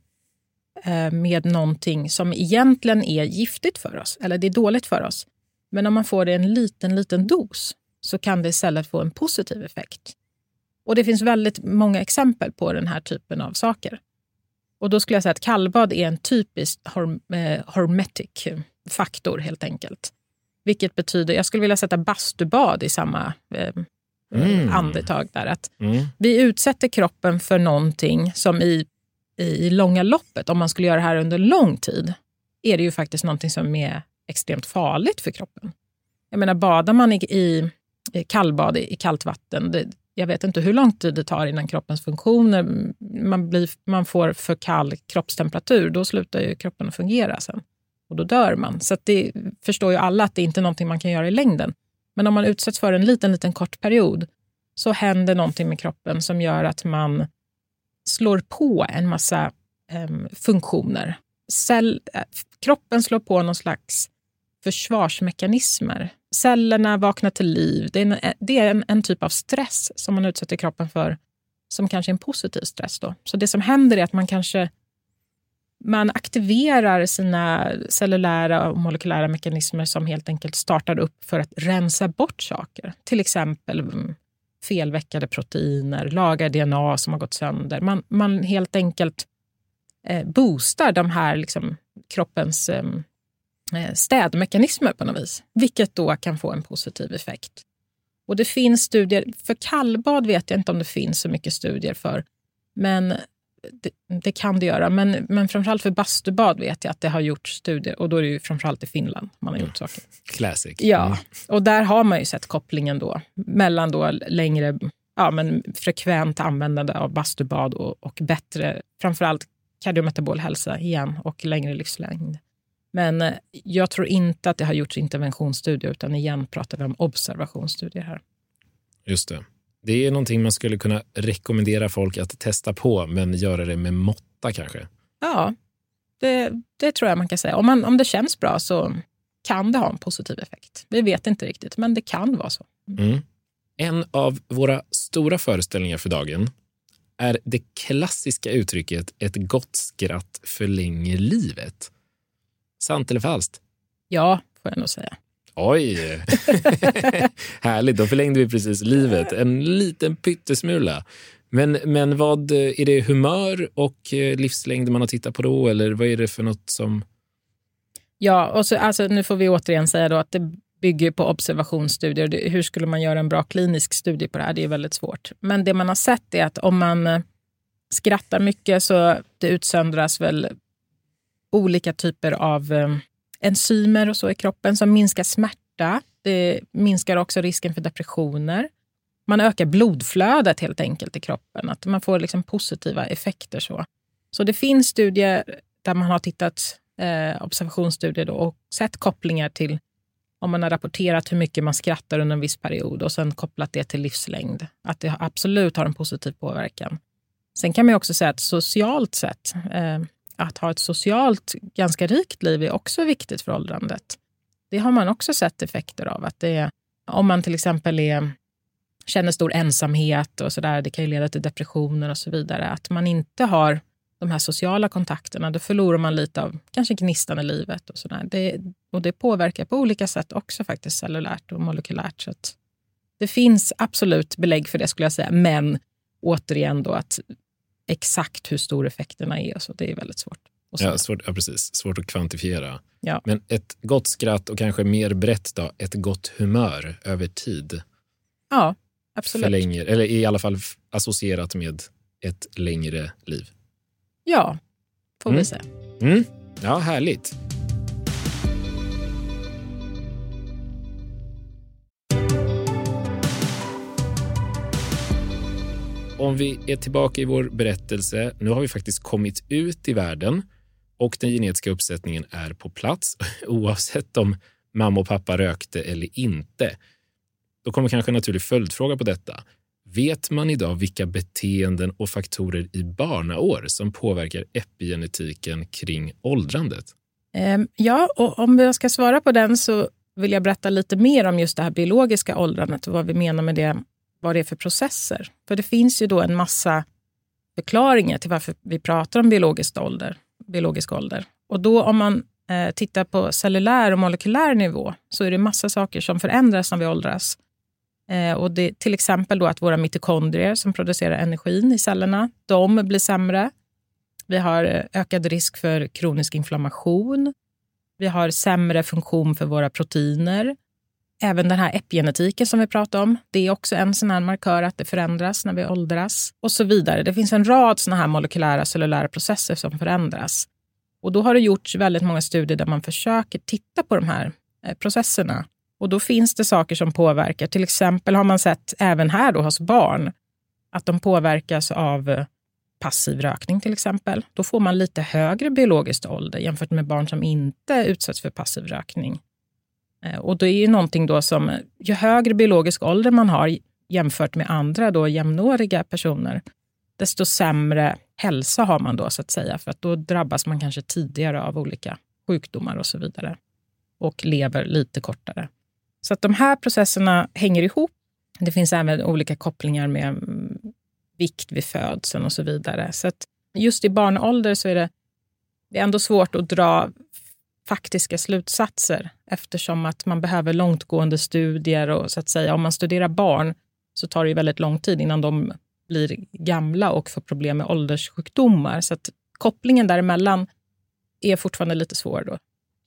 eh, med någonting som egentligen är giftigt för oss, eller det är dåligt för oss. Men om man får det i en liten, liten dos så kan det istället få en positiv effekt. Och Det finns väldigt många exempel på den här typen av saker. Och Då skulle jag säga att kallbad är en typisk eh, hormetic faktor helt enkelt. Vilket betyder, jag skulle vilja sätta bastubad i samma eh, mm. andetag. Där, att mm. Vi utsätter kroppen för någonting som i, i långa loppet, om man skulle göra det här under lång tid, är det ju faktiskt någonting som är extremt farligt för kroppen. Jag menar, badar man i, i, i kallbad i, kallt vatten, det, jag vet inte hur lång tid det tar innan kroppens funktioner, man, blir, man får för kall kroppstemperatur, då slutar ju kroppen att fungera sen. Och då dör man. Så det förstår ju alla att det inte är någonting man kan göra i längden. Men om man utsätts för en liten, liten kort period så händer någonting med kroppen som gör att man slår på en massa eh, funktioner. Cell, eh, kroppen slår på någon slags försvarsmekanismer. Cellerna vaknar till liv. Det är, en, eh, det är en, en, typ av stress som man utsätter kroppen för som kanske är en positiv stress. Då. Så det som händer är att man kanske man aktiverar sina cellulära och molekylära mekanismer som helt enkelt startar upp för att rensa bort saker. Till exempel mm, felveckade proteiner, lagar DNA som har gått sönder. Man, man helt enkelt eh, boostar de här liksom, kroppens eh, städmekanismer på något vis. Vilket då kan få en positiv effekt. Och det finns studier, för kallbad vet jag inte om det finns så mycket studier för. Men det, det, kan det göra, men, men framförallt för bastubad vet jag att det har gjorts studier och då är det ju framförallt i Finland man har gjort mm. saker. Classic. Ja, mm. och där har man ju sett kopplingen då mellan då längre, ja, men frekvent användande av bastubad och, och bättre, framförallt kardiometabol hälsa igen och längre livslängd. Men eh, jag tror inte att det har gjorts interventionsstudier utan igen pratar vi om observationsstudier här. Just det. Det är någonting man skulle kunna rekommendera folk att testa på, men göra det med måtta kanske. Ja, det, det tror jag man kan säga. Om, man, om det känns bra så kan det ha en positiv effekt. Vi vet inte riktigt, men det kan vara så. Mm. En av våra stora föreställningar för dagen är det klassiska uttrycket ett gott skratt förlänger livet. Sant eller falskt? Ja, får jag nog säga. Oj! Härligt, då förlängde vi precis livet en liten pyttesmula. Men, men vad, är det humör och eh, livslängd man har tittat på då, eller vad är det för något som... Ja, och så, alltså, nu får vi återigen säga då att det bygger på observationsstudier. Hur skulle man göra en bra klinisk studie på det här? Det är väldigt svårt. Men det man har sett är att om man eh, skrattar mycket så det utsöndras väl olika typer av eh, enzymer och så i kroppen som minskar smärta. Det minskar också risken för depressioner. Man ökar blodflödet helt enkelt i kroppen. Att man får liksom positiva effekter. Så. så det finns studier där man har tittat, eh, observationsstudier då, och sett kopplingar till om man har rapporterat hur mycket man skrattar under en viss period och sen kopplat det till livslängd. Att det absolut har en positiv påverkan. Sen kan man också säga att socialt sett, eh, att ha ett socialt ganska rikt liv är också viktigt för åldrandet. Det har man också sett effekter av. Att det är, om man till exempel är, känner stor ensamhet och så där, det kan ju leda till depressioner och så vidare. Att man inte har de här sociala kontakterna, då förlorar man lite av kanske gnistan i livet. Och, så där. Det, och det påverkar på olika sätt också faktiskt cellulärt och molekylärt. Så det finns absolut belägg för det skulle jag säga. Men återigen då att exakt hur stor effekterna är, så det är väldigt svårt. Ja, svårt, ja, precis. Svårt att kvantifiera. Ja. Men ett gott skratt och kanske mer brett då, ett gott humör över tid. Ja, absolut. Förlänger, eller i alla fall associerat med ett längre liv. Ja, får mm. vi säga. Mm. Ja, härligt. Om vi är tillbaka i vår berättelse. Nu har vi faktiskt kommit ut i världen och den genetiska uppsättningen är på plats oavsett om mamma och pappa rökte eller inte. Då kommer kanske en naturlig följdfråga på detta. Vet man idag vilka beteenden och faktorer i barnaår som påverkar epigenetiken kring åldrandet? Ehm, ja, och om jag ska svara på den så vill jag berätta lite mer om just det här biologiska åldrandet och vad vi menar med det, vad det är för processer. För det finns ju då en massa förklaringar till varför vi pratar om biologisk ålder. Biologisk ålder. Och då om man eh, tittar på cellulär och molekylär nivå så är det massa saker som förändras när vi åldras. Eh, och det, till exempel då att våra mitokondrier som producerar energin i cellerna, de blir sämre. Vi har eh, ökad risk för kronisk inflammation. Vi har sämre funktion för våra proteiner. Även den här epigenetiken som vi pratade om, det är också en sån här markör att det förändras när vi åldras. Och så vidare. Det finns en rad såna här molekylära cellulära processer som förändras. Och då har det gjorts väldigt många studier där man försöker titta på de här eh, processerna och då finns det saker som påverkar. Till exempel har man sett även här då hos barn att de påverkas av eh, passiv rökning till exempel. Då får man lite högre biologisk ålder jämfört med barn som inte utsätts för passiv rökning. Eh, och det är ju någonting då som, ju högre biologisk ålder man har jämfört med andra då jämnåriga personer, desto sämre hälsa har man då så att säga. För att då drabbas man kanske tidigare av olika sjukdomar och så vidare. Och lever lite kortare. Så att de här processerna hänger ihop. Det finns även olika kopplingar med mm, vikt vid födseln och så vidare. Så att just i barnålder så är det, det är ändå svårt att dra faktiska slutsatser eftersom att man behöver långtgående studier. och så att säga Om man studerar barn så tar det väldigt lång tid innan de blir gamla och får problem med ålderssjukdomar. Så att kopplingen däremellan är fortfarande lite svår. Då.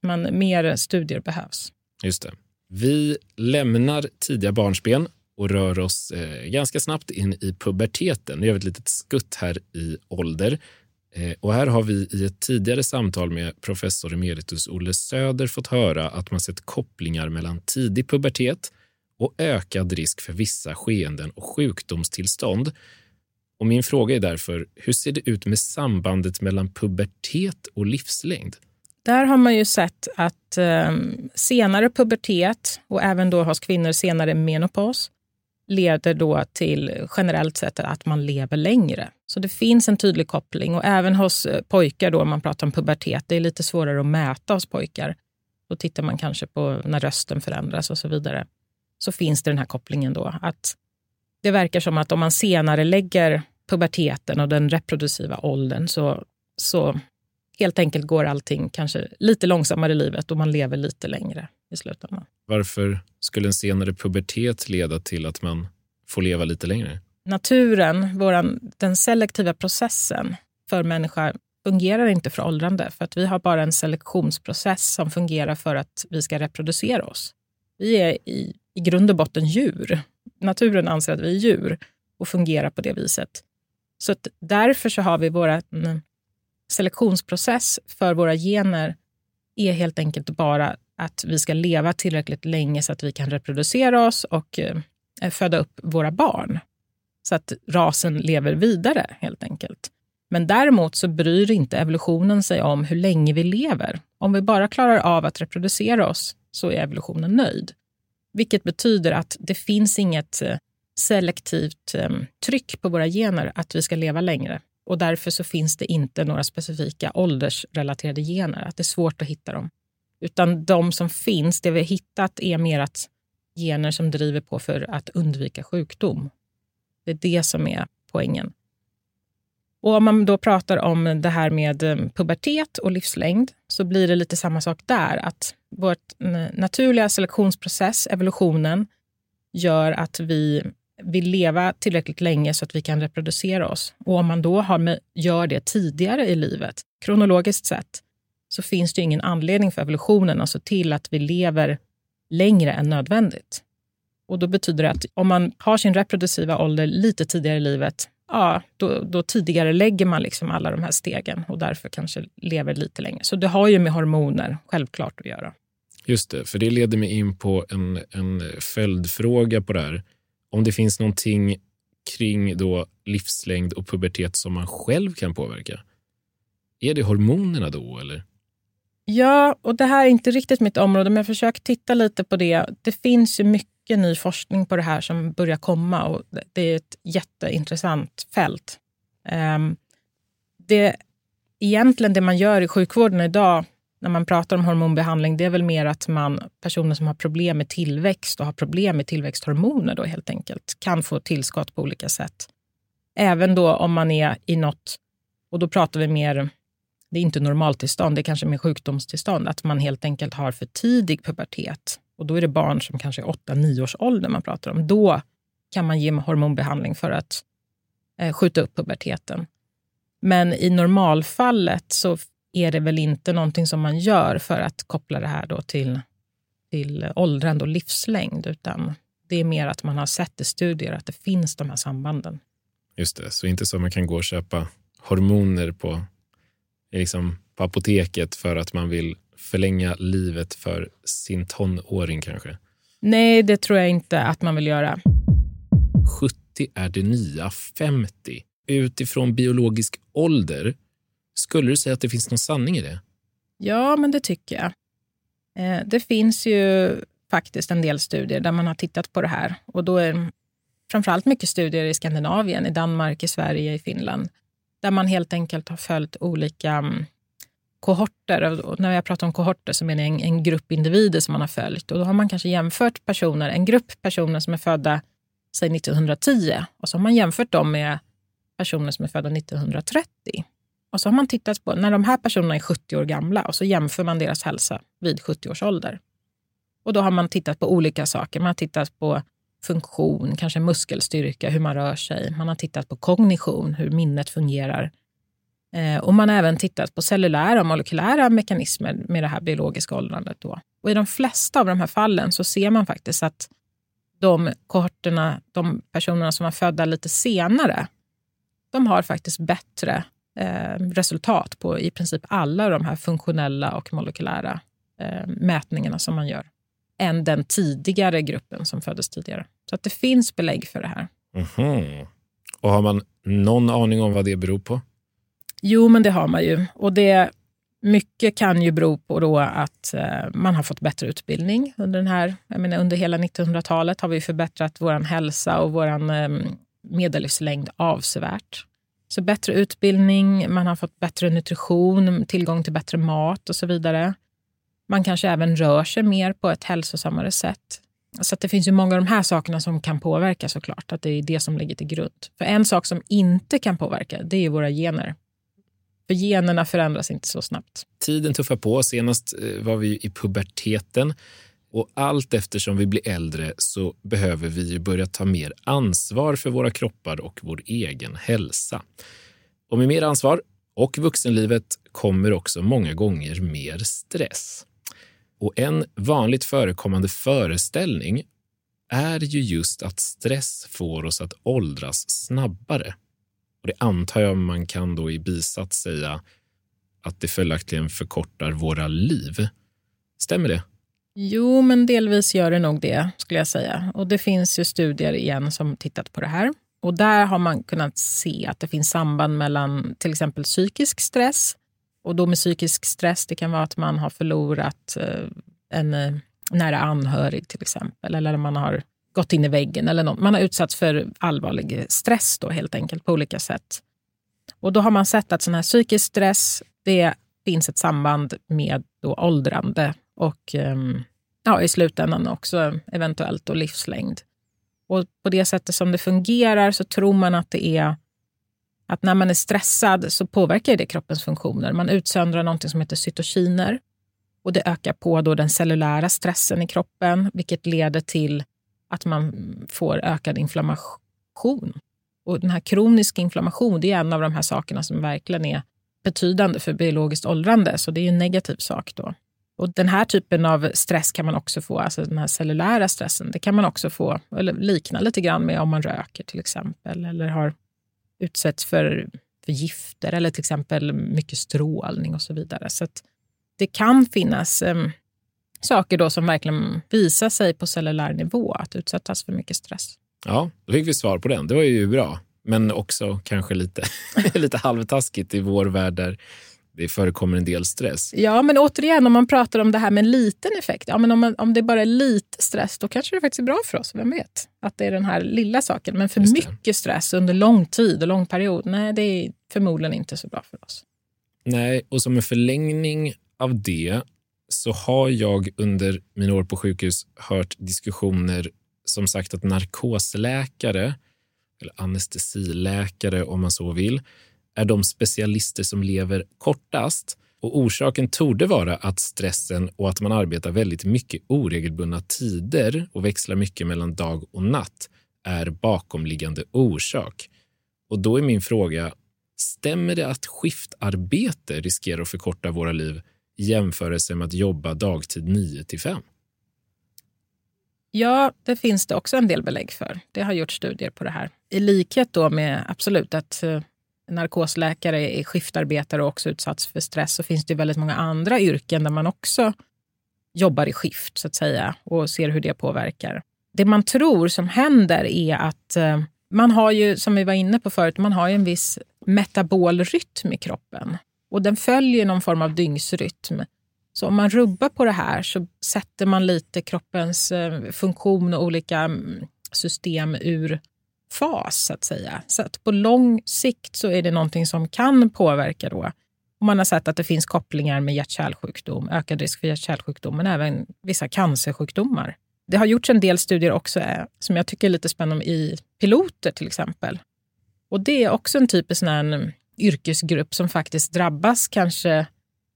Men mer studier behövs. Just det. Vi lämnar tidiga barnsben och rör oss eh, ganska snabbt in i puberteten. Nu gör vi ett litet skutt här i ålder. Eh, och här har vi i ett tidigare samtal med professor emeritus Olle Söder fått höra att man sett kopplingar mellan tidig pubertet och ökad risk för vissa skeenden och sjukdomstillstånd. Och min fråga är därför, hur ser det ut med sambandet mellan pubertet och livslängd? Där har man ju sett att eh, senare pubertet och även då hos kvinnor senare menopaus leder då till generellt sett att man lever längre. Så det finns en tydlig koppling och även hos eh, pojkar då, om man pratar om pubertet, det är lite svårare att mäta hos pojkar. Då tittar man kanske på när rösten förändras och så vidare. Så finns det den här kopplingen då att det verkar som att om man senare lägger puberteten och den reproduktiva åldern så, så helt enkelt går allting kanske lite långsammare i livet och man lever lite längre i slutändan. Varför skulle en senare pubertet leda till att man får leva lite längre? Naturen, våran, den selektiva processen för människor fungerar inte för åldrande. För att vi har bara en selektionsprocess som fungerar för att vi ska reproducera oss. Vi är i, i grund och botten djur. Naturen anser att vi är djur och fungerar på det viset. Så därför så har vi vår selektionsprocess för våra gener är helt enkelt bara att vi ska leva tillräckligt länge så att vi kan reproducera oss och eh, föda upp våra barn. Så att rasen lever vidare helt enkelt. Men däremot så bryr inte evolutionen sig om hur länge vi lever. Om vi bara klarar av att reproducera oss så är evolutionen nöjd. Vilket betyder att det finns inget eh, selektivt ehm, tryck på våra gener att vi ska leva längre. Och därför så finns det inte några specifika åldersrelaterade gener, att det är svårt att hitta dem. Utan de som finns, det vi har hittat, är mer att gener som driver på för att undvika sjukdom. Det är det som är poängen. Och om man då pratar om det här med eh, pubertet och livslängd så blir det lite samma sak där. Att vår naturliga selektionsprocess, evolutionen, gör att vi vill leva tillräckligt länge så att vi kan reproducera oss. Och om man då har med, gör det tidigare i livet, kronologiskt sett, så finns det ingen anledning för evolutionen att se till att vi lever längre än nödvändigt. Och då betyder det att om man har sin reproduktiva ålder lite tidigare i livet, ja, då, då tidigare lägger man liksom alla de här stegen och därför kanske lever lite längre. Så det har ju med hormoner självklart att göra. Just det, för det leder mig in på en, en följdfråga på det här. Om det finns någonting kring då livslängd och pubertet som man själv kan påverka. Är det hormonerna då, eller? Ja, och det här är inte riktigt mitt område, men jag försöker titta lite på det. Det finns ju mycket ny forskning på det här som börjar komma och det är ett jätteintressant fält. Um, det, egentligen det man gör i sjukvården idag när man pratar om hormonbehandling, det är väl mer att man, personer som har problem med tillväxt och har problem med tillväxthormoner då helt enkelt, kan få tillskott på olika sätt. Även då om man är i något, och då pratar vi mer, det är inte normaltillstånd, det är kanske mer sjukdomstillstånd, att man helt enkelt har för tidig pubertet. Och då är det barn som kanske är 8-9 års ålder man pratar om. Då kan man ge hormonbehandling för att eh, skjuta upp puberteten. Men i normalfallet så är det väl inte någonting som man gör för att koppla det här då till, till åldrande och livslängd, utan det är mer att man har sett i studier att det finns de här sambanden. Just det, så inte så att man kan gå och köpa hormoner på, liksom, på apoteket för att man vill förlänga livet för sin tonåring kanske? Nej, det tror jag inte att man vill göra. 70 är det nya 50. Utifrån biologisk ålder skulle du säga att det finns någon sanning i det? Ja, men det tycker jag. Eh, det finns ju faktiskt en del studier där man har tittat på det här. Och då är framförallt mycket studier i Skandinavien, i Danmark, i Sverige, i Finland. Där man helt enkelt har följt olika mm, kohorter. Och när jag pratar om kohorter så menar jag en, en grupp individer som man har följt. Och då har man kanske jämfört personer, en grupp personer som är födda säg 1910 och så har man jämfört dem med personer som är födda 1930. Och så har man tittat på när de här personerna är 70 år gamla och så jämför man deras hälsa vid 70 års ålder. Och då har man tittat på olika saker. Man har tittat på funktion, kanske muskelstyrka, hur man rör sig. Man har tittat på kognition, hur minnet fungerar. Eh, och man har även tittat på cellulära och molekylära mekanismer med det här biologiska åldrandet. Då. Och I de flesta av de här fallen så ser man faktiskt att de kohorterna, de personerna som var födda lite senare, de har faktiskt bättre eh, resultat på i princip alla de här funktionella och molekylära eh, mätningarna som man gör än den tidigare gruppen som föddes tidigare. Så att det finns belägg för det här. Mm -hmm. Och Har man någon aning om vad det beror på? Jo, men det har man ju. Och det, mycket kan ju bero på då att eh, man har fått bättre utbildning. Under, den här, jag menar, under hela 1900-talet har vi förbättrat vår hälsa och vår eh, medellivslängd avsevärt. Så bättre utbildning, man har fått bättre nutrition, tillgång till bättre mat och så vidare. Man kanske även rör sig mer på ett hälsosammare sätt. Så det finns ju många av de här sakerna som kan påverka såklart, att det är det som ligger till grund. För en sak som inte kan påverka, det är våra gener. För generna förändras inte så snabbt. Tiden tuffar på. Senast eh, var vi i puberteten. Och allt eftersom vi blir äldre så behöver vi börja ta mer ansvar för våra kroppar och vår egen hälsa. Och med mer ansvar och vuxenlivet kommer också många gånger mer stress. Och en vanligt förekommande föreställning är ju just att stress får oss att åldras snabbare. Och det antar jag man kan då i bisats säga att det följaktligen förkortar våra liv. Stämmer det? Jo, men delvis gör det nog det, skulle jag säga. Och det finns ju studier igen som tittat på det här. Och där har man kunnat se att det finns samband mellan till exempel psykisk stress. Och då med psykisk stress, det kan vara att man har förlorat eh, en eh, nära anhörig till exempel. Eller man har gått in i väggen eller något. Man har utsatts för allvarlig stress då helt enkelt på olika sätt. Och då har man sett att sån här psykisk stress, det finns ett samband med då åldrande och ehm, ja, i slutändan också eventuellt då livslängd. Och på det sättet som det fungerar så tror man att det är att när man är stressad så påverkar det kroppens funktioner. Man utsöndrar något som heter cytokiner och det ökar på då den cellulära stressen i kroppen, vilket leder till att man får ökad inflammation. Och den här kroniska inflammation det är en av de här sakerna som verkligen är betydande för biologiskt åldrande, så det är en negativ sak. då. Och Den här typen av stress kan man också få, alltså den här cellulära stressen, det kan man också få, eller likna lite grann med om man röker till exempel, eller har utsätts för, för gifter eller till exempel mycket strålning och så vidare. Så det kan finnas eh, saker då som verkligen visar sig på cellulär nivå, att utsättas för mycket stress. Ja, då fick vi svar på den. Det var ju bra. Men också kanske lite, lite halvtaskigt i vår värld där det förekommer en del stress. Ja, men återigen, om man pratar om det här med liten effekt. Ja, men om, man, om det bara är lite stress, då kanske det faktiskt är bra för oss. Vem vet? Att det är den här lilla saken. Men för mycket stress under lång tid och lång period, nej, det är förmodligen inte så bra för oss. Nej, och som en förlängning av det så har jag under mina år på sjukhus hört diskussioner som sagt att narkosläkare, eller anestesiläkare om man så vill, är de specialister som lever kortast. Och Orsaken torde vara att stressen och att man arbetar väldigt mycket oregelbundna tider och växlar mycket mellan dag och natt är bakomliggande orsak. Och då är min fråga, stämmer det att skiftarbete riskerar att förkorta våra liv i jämförelse med att jobba dagtid 9 till 5? Ja, det finns det också en del belägg för. Det har gjorts studier på det här. I likhet då med absolut att eh, narkosläkare är skiftarbetare och också utsatts för stress så finns det väldigt många andra yrken där man också jobbar i skift så att säga och ser hur det påverkar. Det man tror som händer är att eh, man har ju, som vi var inne på förut, man har ju en viss metabol rytm i kroppen. Och den följer någon form av dygnsrytm. Så om man rubbar på det här så sätter man lite kroppens eh, funktion och olika mm, system ur fas, så att säga. Så att på lång sikt så är det någonting som kan påverka då. Och man har sett att det finns kopplingar med hjärt-kärlsjukdom, ökad risk för hjärt-kärlsjukdom, men även vissa cancersjukdomar. Det har gjorts en del studier också eh, som jag tycker är lite spännande i piloter till exempel. Och det är också en typisk sån mm, yrkesgrupp som faktiskt drabbas kanske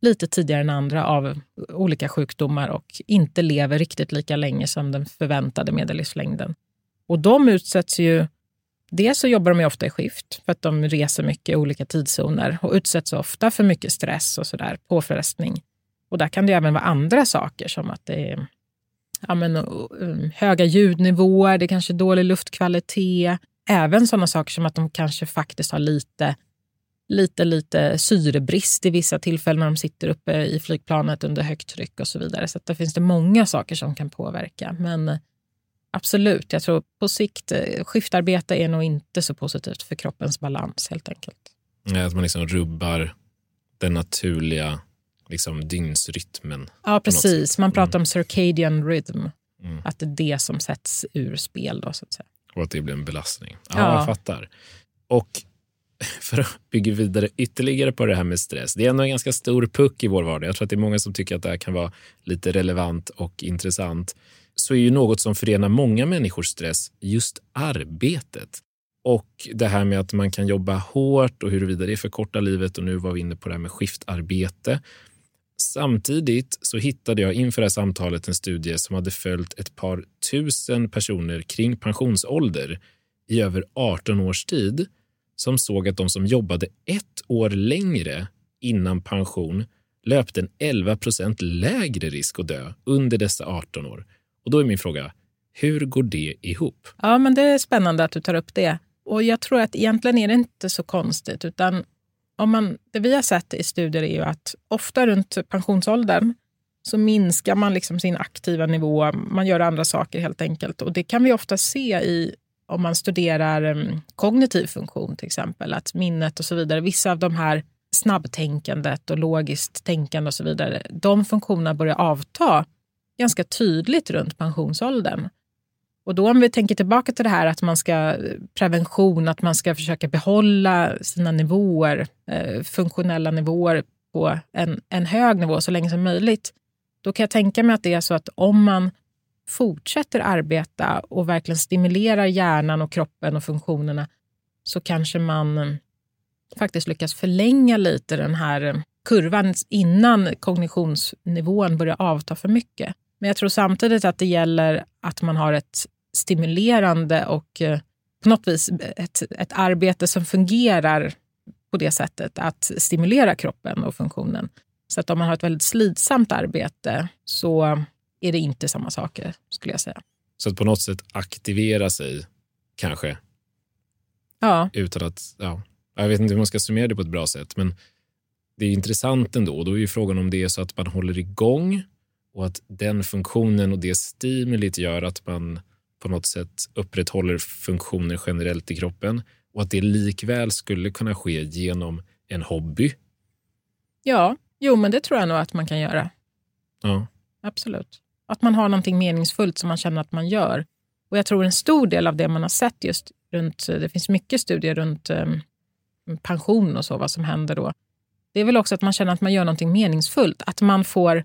lite tidigare än andra av olika sjukdomar och inte lever riktigt lika länge som den förväntade medellivslängden. Och de utsätts ju... Dels så jobbar de ofta i skift för att de reser mycket i olika tidszoner och utsätts ofta för mycket stress och sådär, påfrestning. Och där kan det även vara andra saker som att det är ja, men, um, höga ljudnivåer, det är kanske dålig luftkvalitet. Även sådana saker som att de kanske faktiskt har lite lite, lite syrebrist i vissa tillfällen när de sitter uppe i flygplanet under högt tryck och så vidare. Så där finns det många saker som kan påverka. Men absolut, jag tror på sikt, eh, skiftarbete är nog inte så positivt för kroppens balans helt enkelt. Nej, att man liksom rubbar den naturliga liksom, dygnsrytmen. Ja, precis. Man pratar mm. om circadian rhythm. Mm. Att det är det som sätts ur spel. Då, så att säga. Och att det blir en belastning. Ja, ja. jag fattar. Och för att bygga vidare ytterligare på det här med stress. Det är ändå en ganska stor puck i vår vardag. Jag tror att det är många som tycker att det här kan vara lite relevant och intressant. Så är ju något som förenar många människors stress just arbetet. och det här med att man kan jobba hårt och huruvida det förkortar livet och nu var vi inne på det här med skiftarbete. Samtidigt så hittade jag inför det här samtalet en studie som hade följt ett par tusen personer kring pensionsålder i över 18 års tid som såg att de som jobbade ett år längre innan pension löpte en 11 procent lägre risk att dö under dessa 18 år. Och då är min fråga, hur går det ihop? Ja, men det är spännande att du tar upp det. Och jag tror att egentligen är det inte så konstigt, utan om man, det vi har sett i studier är ju att ofta runt pensionsåldern så minskar man liksom sin aktiva nivå. Man gör andra saker helt enkelt. Och det kan vi ofta se i om man studerar um, kognitiv funktion till exempel, att minnet och så vidare. Vissa av de här snabbtänkandet och logiskt tänkande och så vidare, de funktionerna börjar avta ganska tydligt runt pensionsåldern. Och då om vi tänker tillbaka till det här att man ska eh, prevention, att man ska försöka behålla sina nivåer, eh, funktionella nivåer på en, en hög nivå så länge som möjligt. Då kan jag tänka mig att det är så att om man fortsätter arbeta och verkligen stimulerar hjärnan och kroppen och funktionerna så kanske man eh, faktiskt lyckas förlänga lite den här kurvan innan kognitionsnivån börjar avta för mycket. Men jag tror samtidigt att det gäller att man har ett stimulerande och eh, på något vis ett, ett arbete som fungerar på det sättet att stimulera kroppen och funktionen. Så att om man har ett väldigt slitsamt arbete så är det inte samma saker, skulle jag säga. Så att på något sätt aktivera sig, kanske? Ja. Utan att, ja, jag vet inte hur man ska summera det på ett bra sätt, men det är intressant ändå. Då är ju frågan om det är så att man håller igång och att den funktionen och det stimulit gör att man på något sätt upprätthåller funktioner generellt i kroppen och att det likväl skulle kunna ske genom en hobby. Ja, jo, men det tror jag nog att man kan göra. Ja. Absolut. Att man har någonting meningsfullt som man känner att man gör. Och jag tror en stor del av det man har sett just runt, det finns mycket studier runt um, pension och så, vad som händer då. Det är väl också att man känner att man gör någonting meningsfullt. Att man får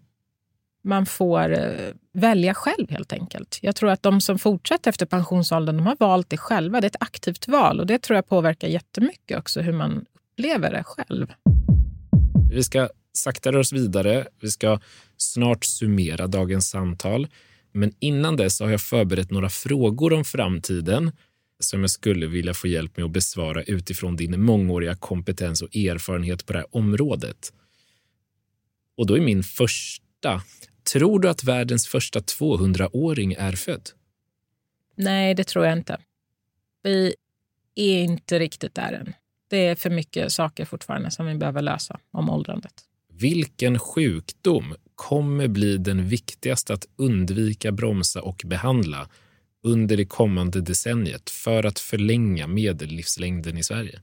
man får eh, välja själv helt enkelt. Jag tror att de som fortsätter efter pensionsåldern de har valt det själva. Det är ett aktivt val och det tror jag påverkar jättemycket också hur man upplever det själv. Vi ska sakta röra oss vidare. Vi ska snart summera dagens samtal. Men innan dess har jag förberett några frågor om framtiden som jag skulle vilja få hjälp med att besvara utifrån din mångåriga kompetens och erfarenhet på det här området. Och då är min första Tror du att världens första 200-åring är född? Nej, det tror jag inte. Vi är inte riktigt där än. Det är för mycket saker fortfarande som vi behöver lösa om åldrandet. Vilken sjukdom kommer bli den viktigaste att undvika, bromsa och behandla under det kommande decenniet för att förlänga medellivslängden i Sverige?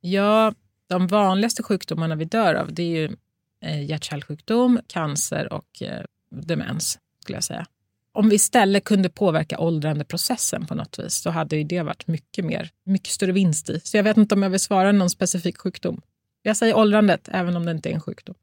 Ja, de vanligaste sjukdomarna vi dör av det är ju eh, hjärt-kärlsjukdom, cancer och eh, demens, skulle jag säga. Om vi istället kunde påverka åldrandeprocessen på något vis så hade ju det varit mycket, mer, mycket större vinst i. Så jag vet inte om jag vill svara någon specifik sjukdom. Jag säger åldrandet, även om det inte är en sjukdom.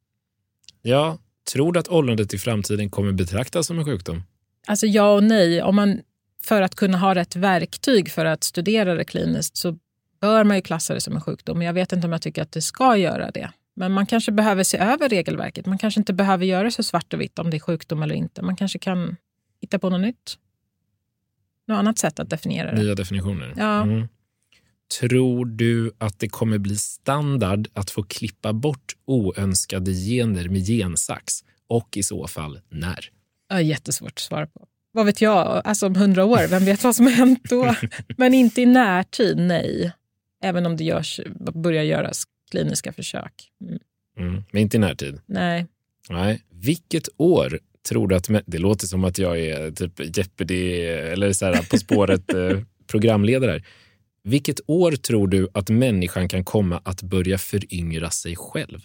Ja, tror du att åldrandet i framtiden kommer betraktas som en sjukdom? Alltså ja och nej. Om man, för att kunna ha rätt verktyg för att studera det kliniskt så bör man ju klassa det som en sjukdom. Men jag vet inte om jag tycker att det ska göra det. Men man kanske behöver se över regelverket. Man kanske inte behöver göra så svart och vitt om det är sjukdom eller inte. Man kanske kan hitta på något nytt. Något annat sätt att definiera det. Nya definitioner. Ja. Mm. Tror du att det kommer bli standard att få klippa bort oönskade gener med gensax? Och i så fall när? Ja, jättesvårt att svara på. Vad vet jag? Alltså om hundra år, vem vet vad som har hänt då? Men inte i närtid, nej. Även om det görs, börjar göras kliniska försök. Mm. Mm, men inte i närtid? Nej. Nej. Vilket år tror du att... Det låter som att jag är typ Jeopardy eller så här, På spåret eh. Vilket år tror du att människan kan komma att börja föryngra sig själv?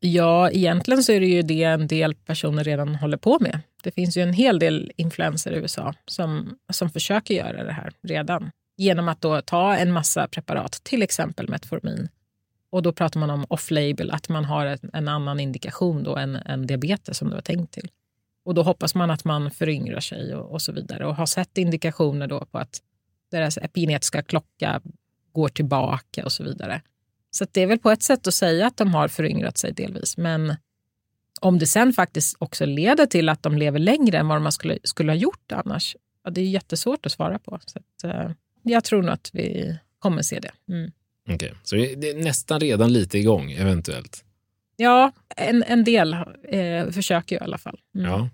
Ja, egentligen så är det ju det en del personer redan håller på med. Det finns ju en hel del influenser i USA som, som försöker göra det här redan genom att då ta en massa preparat, till exempel Metformin, och då pratar man om off-label, att man har en annan indikation då än, än diabetes som det var tänkt till. Och då hoppas man att man föryngrar sig och, och så vidare och har sett indikationer då på att deras epigenetiska klocka går tillbaka och så vidare. Så det är väl på ett sätt att säga att de har föryngrat sig delvis. Men om det sen faktiskt också leder till att de lever längre än vad man skulle, skulle ha gjort annars, ja, det är jättesvårt att svara på. Så att, eh, jag tror nog att vi kommer se det. Mm. Okay. Så det är nästan redan lite igång, eventuellt? Ja, en, en del eh, försöker ju i alla fall. Mm. Ja.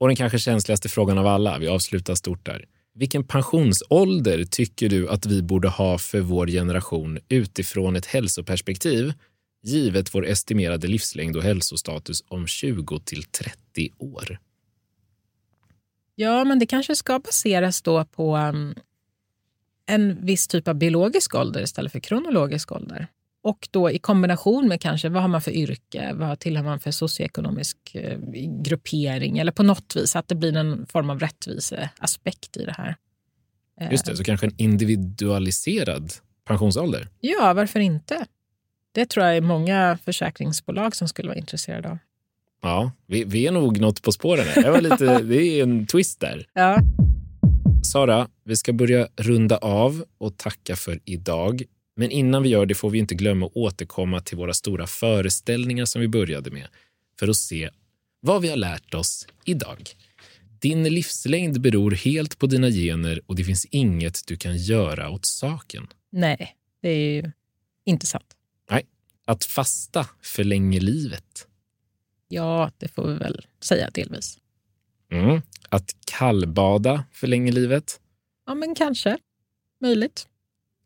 Och den kanske känsligaste frågan av alla, vi avslutar stort där. Vilken pensionsålder tycker du att vi borde ha för vår generation utifrån ett hälsoperspektiv, givet vår estimerade livslängd och hälsostatus om 20 till 30 år? Ja, men det kanske ska baseras då på um, en viss typ av biologisk ålder istället för kronologisk ålder. Och då i kombination med kanske vad har man för yrke, vad tillhör man för socioekonomisk eh, gruppering eller på något vis att det blir en form av rättviseaspekt i det här. Just det, så kanske en individualiserad pensionsålder? Ja, varför inte? Det tror jag är många försäkringsbolag som skulle vara intresserade av. Ja, vi, vi är nog något på spåren. Det, var lite, det är en twist där. Ja. Sara, vi ska börja runda av och tacka för idag. Men innan vi gör det får vi inte glömma att återkomma till våra stora föreställningar som vi började med för att se vad vi har lärt oss idag. Din livslängd beror helt på dina gener och det finns inget du kan göra åt saken. Nej, det är ju inte sant. Nej. Att fasta förlänger livet. Ja, det får vi väl säga delvis. Mm. Att kallbada förlänger livet. Ja, men kanske. Möjligt.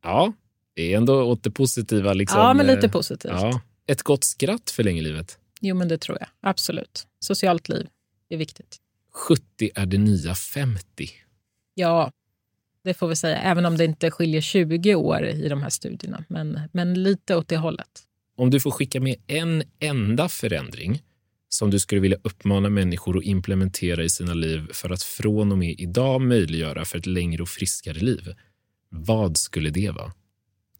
Ja, det är ändå åt det positiva. Liksom. Ja, men lite positivt. Ja. Ett gott skratt förlänger livet. Jo, men det tror jag. Absolut. Socialt liv är viktigt. 70 är det nya 50. Ja, det får vi säga. Även om det inte skiljer 20 år i de här studierna. Men, men lite åt det hållet. Om du får skicka med en enda förändring som du skulle vilja uppmana människor att implementera i sina liv för att från och med idag möjliggöra för ett längre och friskare liv. Vad skulle det vara?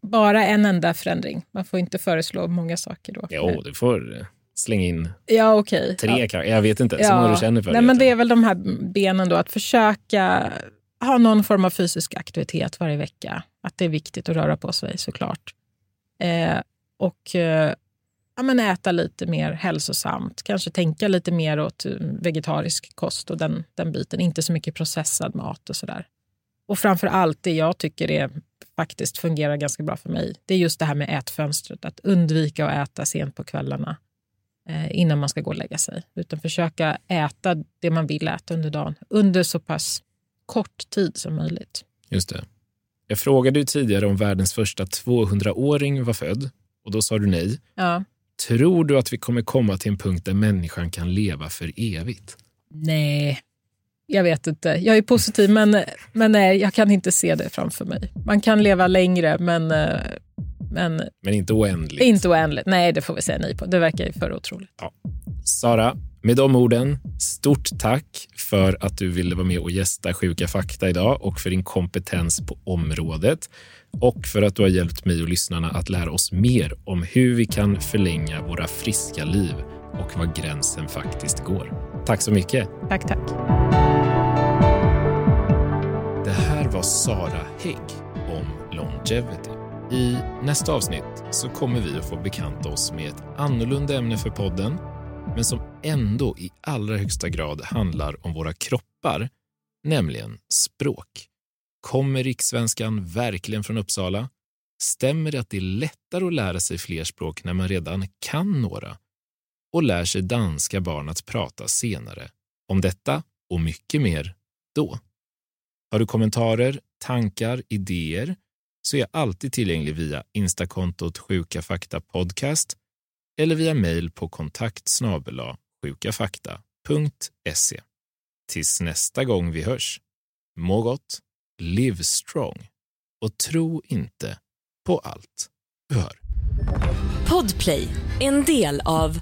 Bara en enda förändring. Man får inte föreslå många saker då. Jo, du får slänga in ja, okay. tre ja. kanske. Jag vet inte, ja. många du känner för. Nej, men det är väl de här benen då, att försöka ha någon form av fysisk aktivitet varje vecka. Att det är viktigt att röra på sig såklart. Eh, och eh, ja, men äta lite mer hälsosamt. Kanske tänka lite mer åt eh, vegetarisk kost och den, den biten. Inte så mycket processad mat och sådär. Och framför allt det jag tycker är, faktiskt fungerar ganska bra för mig. Det är just det här med ätfönstret. Att undvika att äta sent på kvällarna eh, innan man ska gå och lägga sig. Utan försöka äta det man vill äta under dagen under så pass kort tid som möjligt. Just det. Jag frågade ju tidigare om världens första 200-åring var född och då sa du nej. Ja. Tror du att vi kommer komma till en punkt där människan kan leva för evigt? Nej, jag vet inte. Jag är positiv, men, men nej, jag kan inte se det framför mig. Man kan leva längre, men... Eh, men, men inte oändligt? Inte oändligt. Nej, det får vi säga nej på. Det verkar ju för otroligt. Ja. Sara, med de orden, stort tack för att du ville vara med och gästa Sjuka fakta idag och för din kompetens på området och för att du har hjälpt mig och lyssnarna att lära oss mer om hur vi kan förlänga våra friska liv och var gränsen faktiskt går. Tack så mycket. Tack, tack. Det här var Sara Hägg om longevity. I nästa avsnitt så kommer vi att få bekanta oss med ett annorlunda ämne för podden men som ändå i allra högsta grad handlar om våra kroppar, nämligen språk. Kommer rikssvenskan verkligen från Uppsala? Stämmer det att det är lättare att lära sig fler språk när man redan kan några? Och lär sig danska barn att prata senare? Om detta och mycket mer då. Har du kommentarer, tankar, idéer så är jag alltid tillgänglig via Instakontot Sjuka Fakta Podcast eller via mejl på kontakt sjukafakta.se. Tills nästa gång vi hörs, må gott, live strong och tro inte på allt du hör. Podplay, en del av